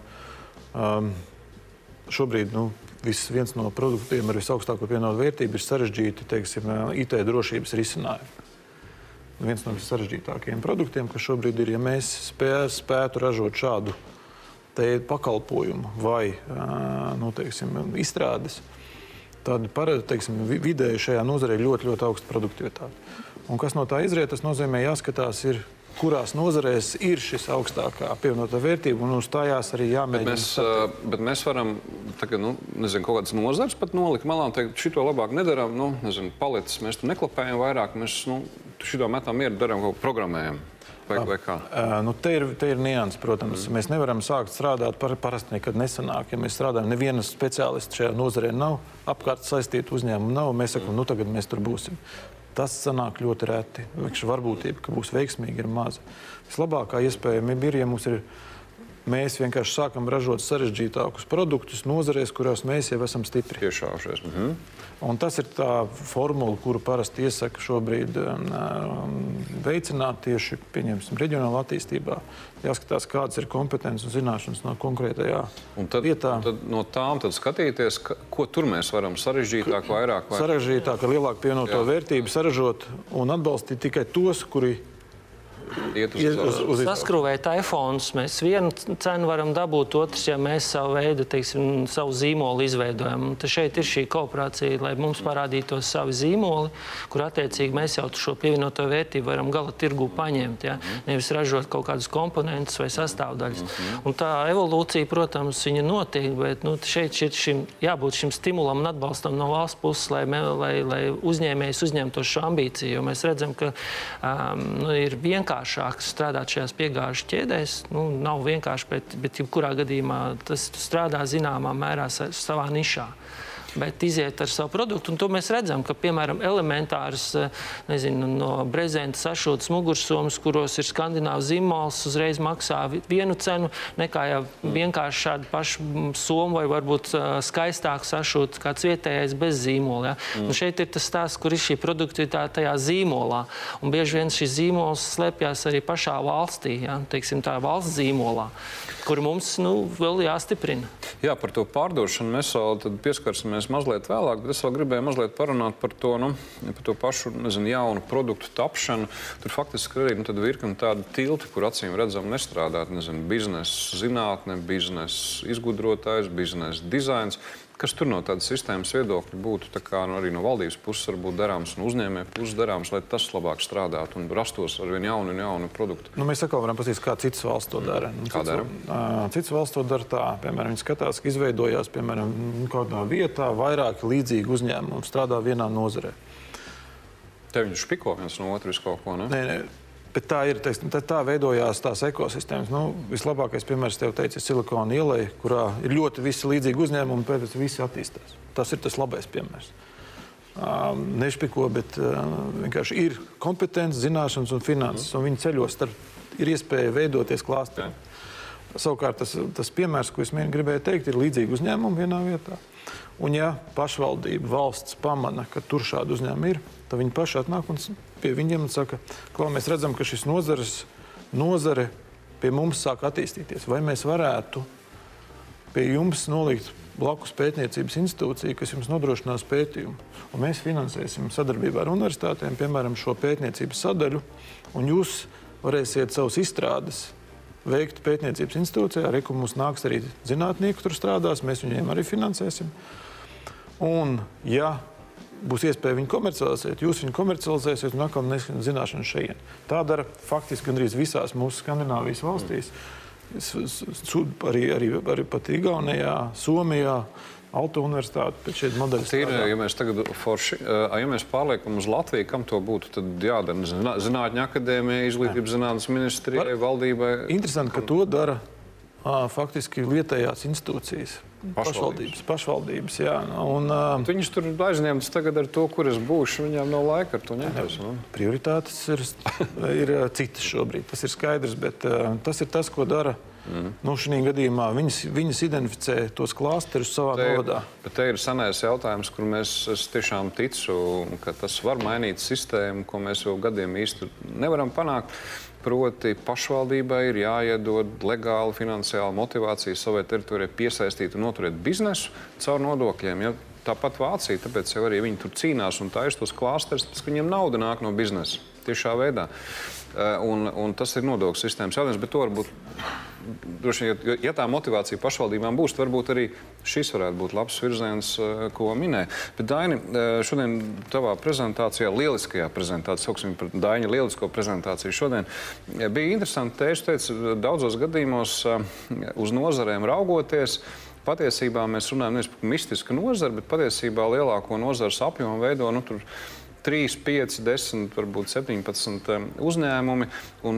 šobrīd nu, viens no produktiem ar visaugstāko pievienoto vērtību ir sarežģīti teiksim, IT drošības risinājumi viens no sarežģītākajiem produktiem, kas šobrīd ir, ja mēs spē, spētu ražot šādu pakalpojumu vai nu, teiksim, izstrādes, tad teiksim, vidēji šajā nozarē ļoti, ļoti augsta produktivitāte. Un kas no tā izriet, tas nozīmē, jāskatās, ir, kurās nozarēs ir šis augstākā pievienotā vērtība, un uz tājās arī jāmēģina. Bet mēs, bet mēs varam tagad, nu, nezinu, kaut kādas nozars pat nolikt malā un teikt, šito labāk nedarām, nu, nezinu, paletes mēs tur neklapējam vairāk, mēs, nu, šito metam mieru, darām kaut ko programmējam. Vai, vai kā? nu, te ir, te ir nianses, protams. Mm. Mēs nevaram sākt strādāt par, parasti nekad nesanāk. Ja mēs strādājam, nevienas speciālists šajā nozarē nav, apkārt saistītu uzņēmumu nav. Mēs sakām, mm. nu tagad mēs tur būsim. Tas sanāk ļoti reti. Varbūtība, ka būs veiksmīgi, ir maza. Vislabākā iespējamība ir, ja mums ir mēs vienkārši sākam ražot sarežģītākus produktus nozarēs, kurās mēs jau esam stipri. Tiešāšies. Mhm. Un tas ir tā formula, kuru parasti iesaka šobrīd um, um, veicināt tieši reģionālā attīstībā. Jāskatās, kādas ir kompetences un zināšanas no konkrētajā un tad, vietā. Tad no tām tad skatīties, ka, ko tur mēs varam sarežģītāk, vairāk. Vai... Sarežģītāk, lielāku pievienoto vērtību, saražot un atbalstīt tikai tos, kuri iet uz, uz, uz Saskrūvēt iPhone. Mēs vienu cenu varam dabūt, otrs, ja mēs savu veidu, teiksim, savu zīmolu izveidojam. Tad šeit ir šī kooperācija, lai mums parādītos savi zīmoli, kur attiecīgi mēs jau šo pievienoto vērtību varam gala tirgu paņemt. Ja? Mm. Nevis ražot kaut kādus komponentus vai sastāvdaļas. -hmm. Un tā evolūcija, protams, viņa notiek, bet nu, šeit ir šim, jābūt šim stimulam un atbalstam no valsts puses, lai, lai, lai uzņēmējs uzņemtos šo ambīciju. Jo mēs redzam, ka um, nu, ir vienkārši vienkāršāk strādāt šajās piegāžu ķēdēs. Nu, nav vienkārši, bet, bet jebkurā gadījumā tas strādā zināmā mērā savā nišā bet iziet ar savu produktu. Un to mēs redzam, ka, piemēram, elementārs eh, nezinu, no brezenta sašūtas mugursomas, kuros ir skandināvs zīmols, uzreiz maksā vienu cenu, nekā jau vienkārši šādu pašu somu vai varbūt uh, skaistāk sašūt kāds vietējais bez zīmola. Ja? Mm. Un šeit ir tas stāsts, kur ir šī produktivitāte tajā zīmolā. Un bieži vien šis zīmols slēpjas arī pašā valstī, ja? Teiksim, tā valsts zīmolā, kur mums nu, vēl jāstiprina. Jā, par to pārdošanu mēs vēl pieskarsimies mēs mazliet vēlāk, bet es vēl gribēju mazliet parunāt par to, nu, par to pašu nezinu, jaunu produktu tapšanu. Tur faktiski arī nu, virkni tādi tilti, kur acīm redzam nestrādāt. Nezinu, biznesa zinātne, biznesa izgudrotājs, biznesa dizains. Kas tur no tādas sistēmas viedokļa būtu kā, nu, arī no valdības puses varbūt darāms un uzņēmēju puses darāms, lai tas labāk strādātu un rastos ar vien jaunu un jaunu produktu? Nu, mēs atkal varam paskatīties, kā citas valsts to dara. Nu, kā dara? Citas valsts to dara tā, piemēram, viņi skatās, ka izveidojās piemēram kādā vietā vairāki līdzīgi uzņēmumi strādā vienā nozarē. Te viņi špiko viens no otras kaut ko, ne? Nē, nē. Bet tā ir teiksim, tā, tā veidojās tās ekosistēmas. Nu, vislabākais piemērs, tev teica, Silikona ielai, kurā ir ļoti visi līdzīgi uzņēmumi, un pēc tam visi attīstās. Tas ir tas labais piemērs. Um, nešpiko, bet uh, vienkārši ir kompetence, zināšanas un finanses, un viņi ceļos starp, ir iespēja veidoties klāstiem. Savukārt tas, tas piemērs, ko es gribēju teikt, ir līdzīgi uzņēmumi vienā vietā. Un ja pašvaldība, valsts pamana, ka tur šādi uzņēmumi ir, tad viņi paši atnāk un pie viņiem un saka, ka mēs redzam, ka šis nozares, nozare pie mums sāk attīstīties. Vai mēs varētu pie jums nolikt blakus pētniecības institūciju, kas jums nodrošinās pētījumu. Un mēs finansēsim sadarbībā ar universitātēm, piemēram, šo pētniecības sadaļu, un jūs varēsiet savus izstrādes veikt pētniecības institūcijā. Arī mums nāks arī zinātnieki, tur strādās, mēs viņiem arī finansēsim. Un, ja būs iespēja viņu komercializēt, jūs viņu komercializēsiet un atkal neskat zināšanu šeit. Tā dara faktiski gandrīz visās mūsu Skandināvijas valstīs. Arī, arī, arī pat Igaunijā, Somijā. auto universitāti pēc šiem modeļiem. Ir, ja mēs tagad forši, ja mēs pārliekam uz Latviju, kam to būtu jādara? Zinātņu akadēmijai, izglītības zinātnes ministrijai, valdībai. Interesanti, ka to dara faktiski vietējās institūcijas. Pašvaldības. Pašvaldības jā, un, uh, Viņus tur aizņemts tagad ar to, kur es būšu. Viņam nav laika ar to ņemties. Nu? Prioritātes ir, ir citas šobrīd. Tas ir skaidrs, bet uh, tas ir tas, ko dara. Mm. Nu, šī gadījumā viņas, viņas identificē tos klasterus savā te, novadā. Bet te ir senais jautājums, kur mēs tiešām ticu, ka tas var mainīt sistēmu, ko mēs jau gadiem īsti nevaram panākt. Proti, pašvaldībai ir jāiedod legāla finansiāla motivācija savai teritorijai piesaistīt un noturēt biznesu caur nodokļiem. Ja? Tāpat Vācija, tāpēc jau arī viņi tur cīnās un taisa tos klāsterus, ka viņiem nauda nāk no biznesa tiešā veidā. Eh, un, un tas ir nodokļu sistēmas jautājums, bet to varbūt droši vien, ja, ja tā motivācija pašvaldībām būs, tad varbūt arī šis varētu būt labs virziens, eh, ko minēja. Bet, Daini, eh, šodien tavā prezentācijā, lieliskajā prezentācijā, sauksim par Daņa lielisko prezentāciju, šodien bija interesanti teikt, teica, daudzos gadījumos uz nozarēm raugoties. Patiesībā mēs runājam nevis par mistisku nozari, bet patiesībā lielāko nozares apjomu veido nu, tur, 3, 5, 10, varbūt 17 uzņēmumi.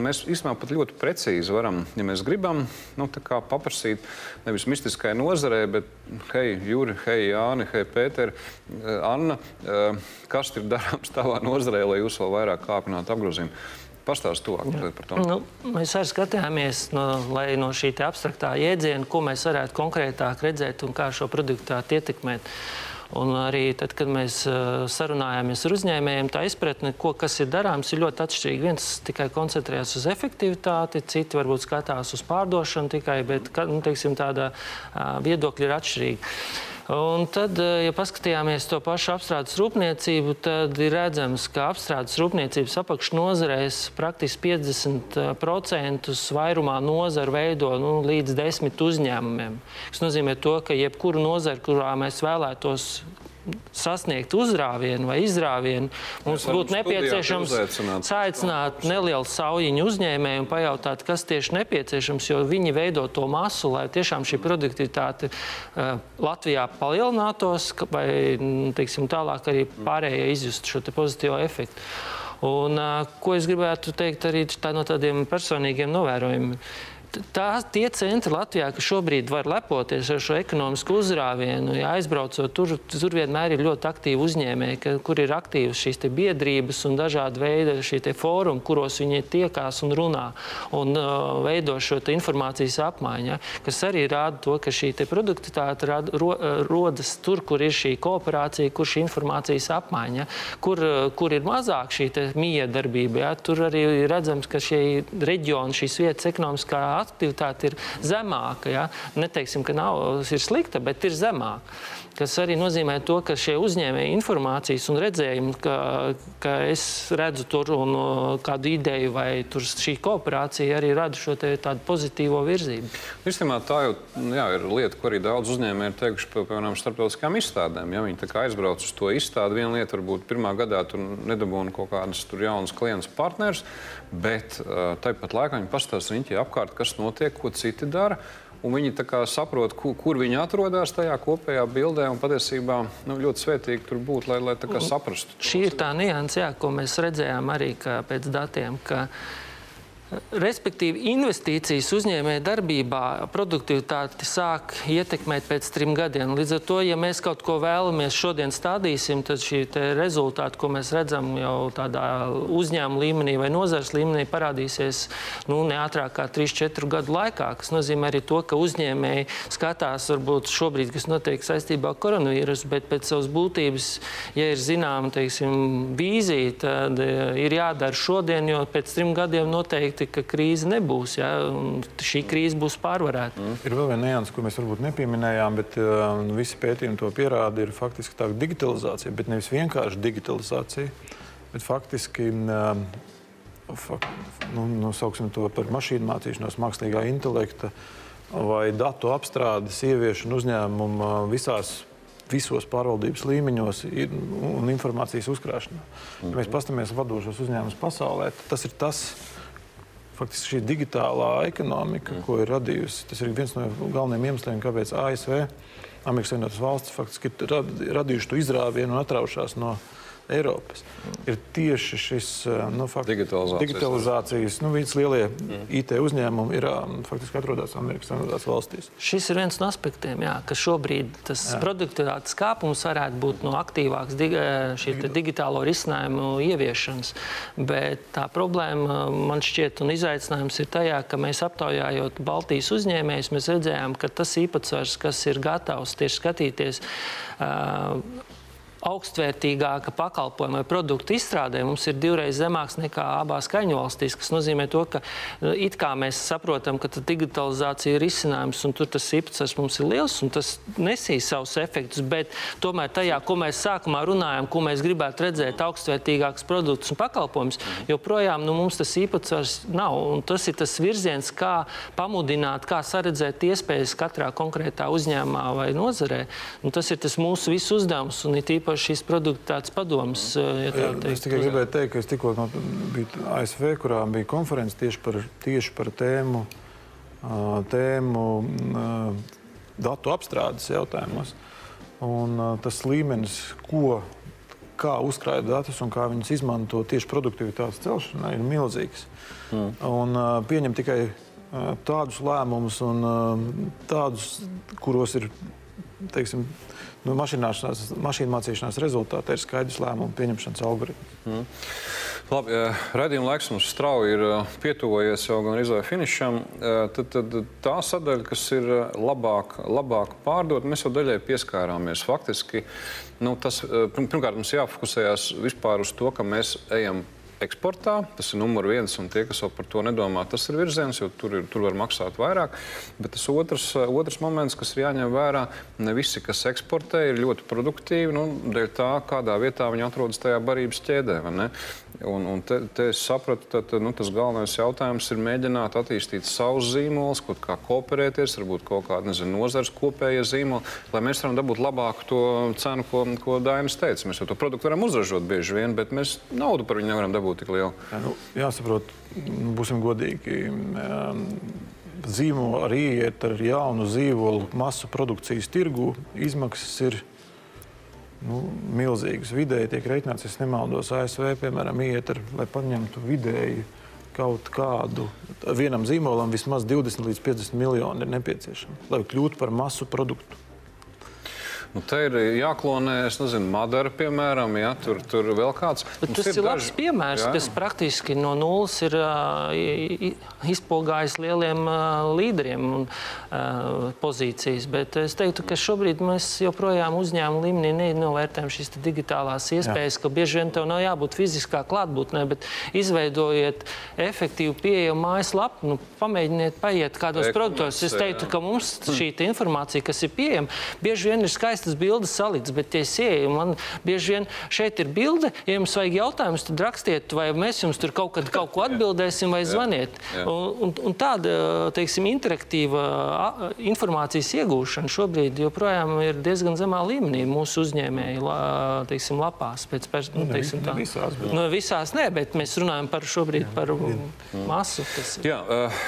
Mēs īstenībā pat ļoti precīzi varam, ja mēs gribam, nu, paprasīt nevis mistiskai nozarei, bet hei, Juri, hei, Jāni, hei, Pēter, eh, Anna, eh, kas ir darāms tavā nozarē, lai jūs vēl vairāk kāpinātu apgrozījumu? Pastāstiet to par to. Nu, mēs arī skatījāmies, no, lai no šī abstraktā jēdziena, ko mēs varētu konkrētāk redzēt un kā šo produktu ietekmēt. Un arī tad, kad mēs uh, sarunājāmies ar uzņēmējiem, tā izpratne, ko, kas ir darāms, ir ļoti atšķirīga. Viens tikai koncentrējas uz efektivitāti, citi varbūt skatās uz pārdošanu tikai, bet nu, teiksim, tāda uh, viedokļa ir atšķirīga. Un tad, eh, ja paskatījāmies to pašu apstrādes rūpniecību, tad ir redzams, ka apstrādes rūpniecības apakšnozarēs praktiski 50% vairumā nozaru veido nu, līdz desmit uzņēmumiem. Tas nozīmē to, ka jebkuru nozaru, kurā mēs vēlētos sasniegt uzrāvienu vai izrāvienu, mums būtu nepieciešams aicināt nelielu saujiņu uzņēmēju un pajautāt, kas tieši nepieciešams, jo viņi veido to masu, lai tiešām šī produktivitāte uh, Latvijā palielinātos vai teiksim, tālāk arī pārējie izjustu šo pozitīvo efektu. Un, uh, ko es gribētu teikt arī tā no tādiem personīgiem novērojumiem? Tā, tie centri Latvijā, kas šobrīd var lepoties ar šo ekonomisku uzrāvienu, ja aizbraucot tur, tur vienmēr ir ļoti aktīvi uzņēmēji, ka, kur ir aktīvas šīs biedrības un dažādi veidi šie fórumi, kuros viņi tiekās un runā un uh, veido šo informācijas apmaiņu, ja, kas arī rāda to, ka šī produktivitāte ro, uh, rodas tur, kur ir šī kooperācija, kur šī informācijas apmaiņa, kur, uh, kur ir mazāk šī miedarbība. Ja, tur arī redzams, ka šie reģioni, šīs vietas ekonomiskā aktivitāte ir zemāka. Ja? Neteiksim, ka nav, ir slikta, bet ir zemāka. Tas arī nozīmē to, ka šie uzņēmēji informācijas un redzējumi, ka, ka es redzu tur un kādu ideju vai šī kooperācija arī rada šo tādu pozitīvo virzību. Īstenībā tā jau jā, ir lieta, ko arī daudz uzņēmēji ir teikuši par piemēram starptautiskām izstādēm. Ja viņi aizbrauc uz to izstādi, viena lieta varbūt pirmā gadā tur nedabūna kaut kādas jaunas klientus partnerus, bet uh, tāpat laikā viņi pastāsta riņķī apkārt, kas notiek, ko citi dara. Viņi saprot, kur, kur viņi atrodas tajā kopējā bildē. Patiesībā nu, ļoti svētīgi tur būt, lai, lai saprastu. Šī ir tā nianses, ko mēs redzējām arī pēc datiem. Ka, Respektīvi, investīcijas uzņēmēja darbībā produktivitāti sāk ietekmēt pēc trim gadiem. Līdz ar to, ja mēs kaut ko vēlamies šodien stādīsim, tad šī rezultāti, ko mēs redzam jau tādā uzņēmuma līmenī vai nozares līmenī, parādīsies nu, ne ātrāk kā 3-4 gadu laikā. Tas nozīmē arī to, ka uzņēmēji skatās varbūt šobrīd, kas notiek saistībā ar koronavīrusu, bet pēc savas būtības, ja ir zināma vīzija, tad eh, ir jādara šodien, jo pēc trim gadiem noteikti noteikti, ka krīze nebūs. Ja? Šī krīze būs pārvarēta. Mm. Ir vēl viena nianses, ko mēs varbūt nepieminējām, bet uh, visi pētījumi to pierāda. Ir faktiski tā digitalizācija, bet nevis vienkārši digitalizācija, bet faktiski. Uh, Fak, nu, nosauksim to par mašīnu mācīšanos, mākslīgā intelekta vai datu apstrādes, ieviešanu uzņēmumu visās visos pārvaldības līmeņos ir, un informācijas uzkrāšanā. Ja mēs paskatāmies vadošos uzņēmumus pasaulē, tas ir tas, faktiski šī digitālā ekonomika, mm. ko ir radījusi. Tas ir viens no galvenajiem iemesliem, kāpēc ASV Amerikas Savienotās valstis faktiski ir radījuši to izrāvienu un atraušās no Eiropas, ir tieši šis nu, fakti, digitalizācijas, digitalizācijas nu, viņas lielie mm. IT uzņēmumi ir faktiski atrodas Amerikas Savienotās valstīs. Šis ir viens no aspektiem, jā, ka šobrīd tas jā. produktivitātes kāpums varētu būt no aktīvāks dig šī digitālo risinājumu ieviešanas. Bet tā problēma man šķiet un izaicinājums ir tajā, ka mēs aptaujājot Baltijas uzņēmējus, mēs redzējām, ka tas īpatsvars, kas ir gatavs tieši skatīties, uh, augstvērtīgāka pakalpojuma vai produktu izstrādē mums ir divreiz zemāks nekā abās kaņu valstīs, kas nozīmē to, ka nu, it kā mēs saprotam, ka digitalizācija ir risinājums un tur tas īpatsvars mums ir liels un tas nesīs savus efektus, bet tomēr tajā, ko mēs sākumā runājam, ko mēs gribētu redzēt, augstvērtīgāks produkts un pakalpojums, joprojām nu, mums tas īpatsvars nav. Un tas ir tas virziens, kā pamudināt, kā saredzēt iespējas katrā konkrētā uzņēmumā vai nozarē. Un tas ir tas mūsu visu uzdevums un it īpaši īpaši šīs produktātas padomas. Eh, ja es tikai gribēju teikt, ka es tikko no, biju ASV, kurā bija konferences tieši par, tieši par tēmu, tēmu datu apstrādes jautājumos. Un tas līmenis, ko, kā uzkrājot datus un kā viņus izmanto tieši produktivitātes celšanai, ir milzīgs. Mm. Un pieņem tikai tādus lēmumus, un tādus, kuros ir teiksim, nu, mašīnu mācīšanās rezultātā ir skaidrs lēmumu pieņemšanas algoritms. Mm. Labi, redzījuma laiks mums strauji ir pietuvojies jau gan izvēle finišam. Tad, tad tā sadaļa, kas ir labāk, labāk pārdot, mēs jau daļai pieskārāmies. Faktiski nu, tas, pirmkārt mums jāfokusējas vispār uz to, ka mēs ejam eksportā. Tas ir numurs viens, un tie, kas vēl par to nedomā, tas ir virziens, jo tur, ir, tur var maksāt vairāk. Bet tas otrs, otrs moments, kas ir jāņem vērā, ne visi, kas eksportē, ir ļoti produktīvi. Nu, dēļ tā, kādā vietā viņi atrodas tajā barības ķēdē. Un, un te, te es sapratu, ka nu, tas galvenais jautājums ir mēģināt attīstīt savus zīmolus, kaut kā kooperēties, varbūt kaut kāda nezinu, nozars kopējie zīmoli, lai mēs varam dabūt labāku to cenu, ko, ko Dainis teica. Mēs jau to produktu varam uzražot bieži vien, bet mēs naudu par viņu nevaram dabūt tik lielu. Jā, nu, jāsaprot, nu, būsim godīgi. Zīmola arī iet ar jaunu zīmolu masu produkcijas tirgu. Izmaksas ir nu, milzīgas. Vidēji tiek reiķināts, ja nemaldos, ASV, piemēram, iet ar, lai paņemtu vidēji kaut kādu. Vienam zīmolam vismaz 20 līdz 50 miljoni ir nepieciešami, lai kļūtu par masu produktu. Nu, te ir jāklonē, es nezinu, Madara, piemēram, ja, tur, tur vēl kāds. Bet Mums tas ir, ir labs daži... piemērs, jā. kas praktiski no nulles ir uh, izpogājis lieliem uh, līderiem un uh, pozīcijas. Bet es teiktu, ka šobrīd mēs joprojām uzņēmumu līmenī nenovērtējam šīs digitālās iespējas, jā. ka bieži vien tev nav jābūt fiziskā klātbūtnē, bet izveidojiet efektīvu pieejamu mājaslapu, nu, pamēģiniet paiet kādos produktos. Es teiktu, ka mums šī informācija, kas ir pieejama, bieži vien ir skaista skaistas bildes saliktas, bet tie sieji, man bieži vien šeit ir bilde, ja jums vajag jautājumus, tad rakstiet, vai mēs jums tur kaut kad kaut ko atbildēsim vai zvaniet. Jā, jā. Un, un, un tāda, teiksim, interaktīva informācijas iegūšana šobrīd joprojām ir diezgan zemā līmenī mūsu uzņēmēju teiksim, lapās. Pēc, pēc, nu, teiksim, tā, ne visās, bet... nu, visās nē, bet mēs runājam par šobrīd jā. par masu. Jā, uh,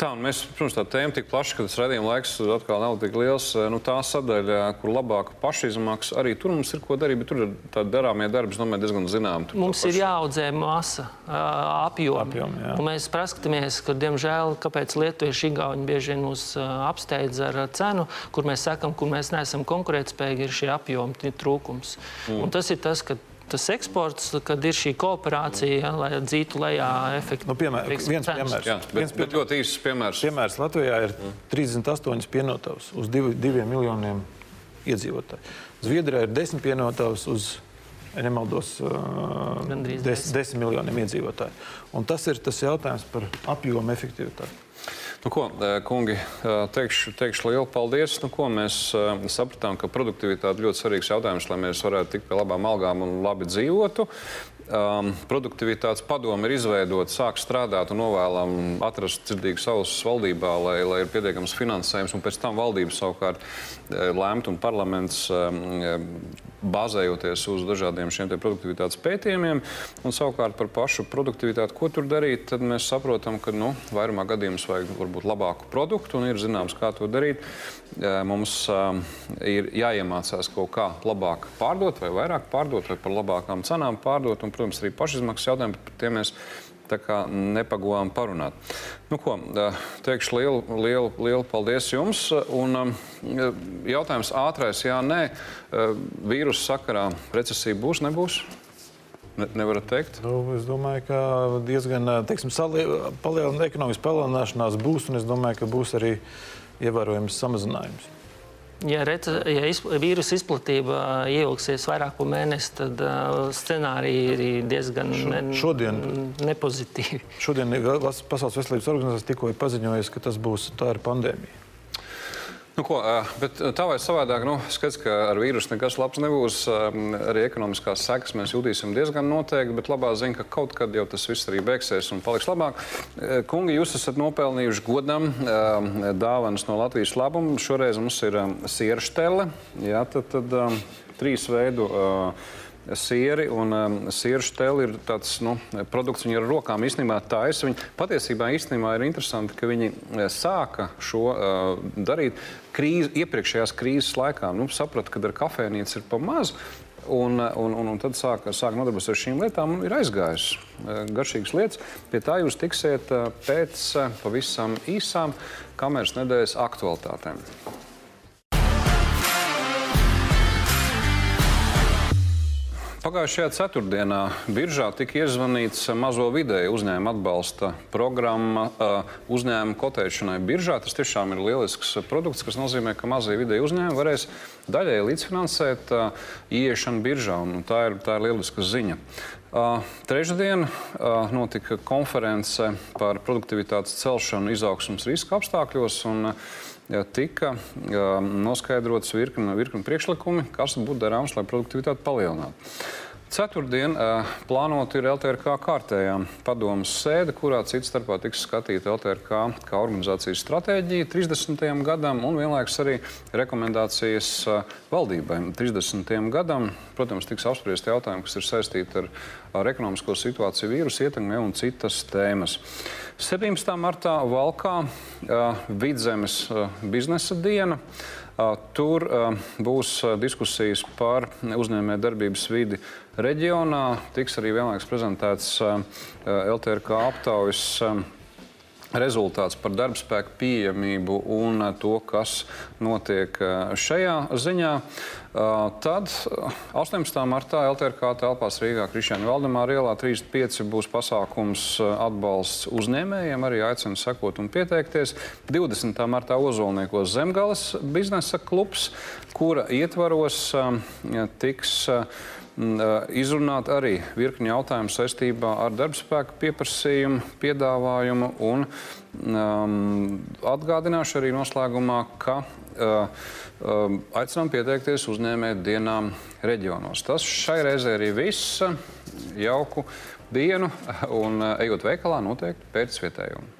Tā, mēs, protams, tā tēma tik plaša, ka tas redzējuma laiks atkal nav tik liels. Nu, tā sadaļa, kur labāka pašizmaksa, arī tur mums ir ko darīt, bet tur ir tādi darāmie darbi, domāju, diezgan zinām. Mums ir jāaudzē masa, apjomi jā. Un mēs praskatāmies, ka, diemžēl, kāpēc lietuvieši Igauni bieži vien mūs apsteidz ar cenu, kur mēs sakam, kur mēs neesam konkurētspējīgi, ir šie apjomi trūkums. Mm. Un tas ir tas, ka tas eksports, kad ir šī kooperācija, ja, lai dzītu lejā efektīvi. Nu, piemēr, viens cenas. piemērs. Jā, bet, viens bet ļoti īsts piemērs. Piemērs Latvijā ir 38 pienotavas uz 2 miljoniem iedzīvotāju. Zviedrijā ir 10 pienotavas uz nemaldos, uh, 10 miljoniem iedzīvotāju. Un tas ir tas jautājums par apjomu efektivitāti. Nu, ko, kungi, teikšu, teikšu lielu paldies. Nu, ko, mēs sapratām, ka produktivitāte ļoti svarīgs jautājums, lai mēs varētu tikt pie labām algām un labi dzīvotu. Um, produktivitātes padome ir izveidota, sāk strādāt un novēlam atrast dzirdīgu savus valdībā, lai, lai ir pietiekams finansējums, un pēc tam valdība savukārt lēmt un parlaments um, bāzējoties uz dažādiem šiem produktivitātes pētījumiem. Un, savukārt par pašu produktivitāti, ko tur darīt, tad mēs saprotam, ka nu, vairumā gadījumos vajag varbūt labāku produktu un ir zināms, kā to darīt. Mums um, ir jāiemācās kaut kā labāk pārdot vai vairāk pārdot vai par labākām cenām pārdot. Un, protams, arī pašizmaksas jautājumi, par tiem mēs nepagūvām parunāt. Nu, ko, teikšu lielu, lielu, lielu paldies jums. Un, jautājums ātrais, jā, nē, vīrusu sakarā recesija būs, nebūs? Ne, nevarat teikt? Nu, es domāju, ka diezgan palielina, ekonomikas palielināšanās būs, un es domāju, ka būs arī ievērojams samazinājums. Ja, rece, ja izp vīrusu izplatība ieilgsies vairāk par mēnesi, tad scenāriji ir diezgan ne, šodien, nepozitīvi. Šodien Pasaules veselības organizācija tikko ir paziņojusi, ka tas būs tā ir pandēmija. Nu, ko, bet tā vai savādāk, nu, skats, ka ar vīrusu nekas labs nebūs. Arī ekonomiskās sekas mēs jutīsim diezgan noteikti, bet labā ziņa, ka kaut kad jau tas viss arī beigsies un paliks labāk. Kungi, jūs esat nopelnījuši godam dāvanas no Latvijas labuma. Šoreiz mums ir siera štele, jā, tad, tad trīs veidu. Uh, sieri. Un um, sieru stēle ir tāds nu, produkts, viņi ar rokām īstenībā taisa. Viņi patiesībā īstenībā ir interesanti, ka viņi eh, sāka šo uh, darīt krīze, iepriekšējās krīzes laikā. Nu, saprata, ka ar kafejnīcu ir pa maz. Un, un, un, un tad sāk, sāk nodarboties ar šīm lietām un ir aizgājis uh, garšīgas lietas. Pie tā jūs tiksiet uh, pēc uh, pavisam īsām kameras nedēļas aktualitātēm. Pagājušajā ceturtdienā biržā tika iezvanīts mazo vidēju uzņēmumu atbalsta programma uzņēmumu kotēšanai biržā. Tas tiešām ir lielisks produkts, kas nozīmē, ka mazie vidēji uzņēmumi varēs daļēji līdzfinansēt ieiešanu biržā. Tā ir, tā ir lieliska ziņa. Trešdien notika konference par produktivitātes celšanu izaugsmas riska apstākļos. Un, uh, tika noskaidrots virkni, virkni priekšlikumi, kas būtu darāms, lai produktivitāti palielinātu. Ceturtdien plānota ir LTRK kārtējā padomus sēde, kurā cits starpā tiks skatīta LTRK kā organizācijas stratēģija 30. gadam un vienlaikus arī rekomendācijas valdībai 30. gadam. Protams, tiks apspriesti jautājumi, kas ir saistīti ar, ar ekonomisko situāciju, vīrusu ietekmi un citas tēmas. 17. martā Valkā Vidzemes biznesa diena. Tur būs diskusijas par uzņēmē darbības vidi reģionā. Tiks arī vienlaikus prezentēts LTRK aptaujas rezultāts par darbspēku pieejamību un to, kas notiek šajā ziņā. Tad 18. martā LTRK telpās Rīgā Krišņāņa Valdemāra ielā 35 būs pasākums atbalsts uzņēmējiem, arī aicinu sekot un pieteikties. 20. martā Ozolniekos Zemgales biznesa klubs, kura ietvaros tiks izrunāt arī virkni jautājumu saistībā ar darbspēku pieprasījumu, piedāvājumu un um, atgādināšu arī noslēgumā, ka uh, um, aicinām pieteikties uzņēmēt dienām reģionos. Tas šai reizē arī viss. Jauku dienu un ejot veikalā noteikti pēc vietējumu.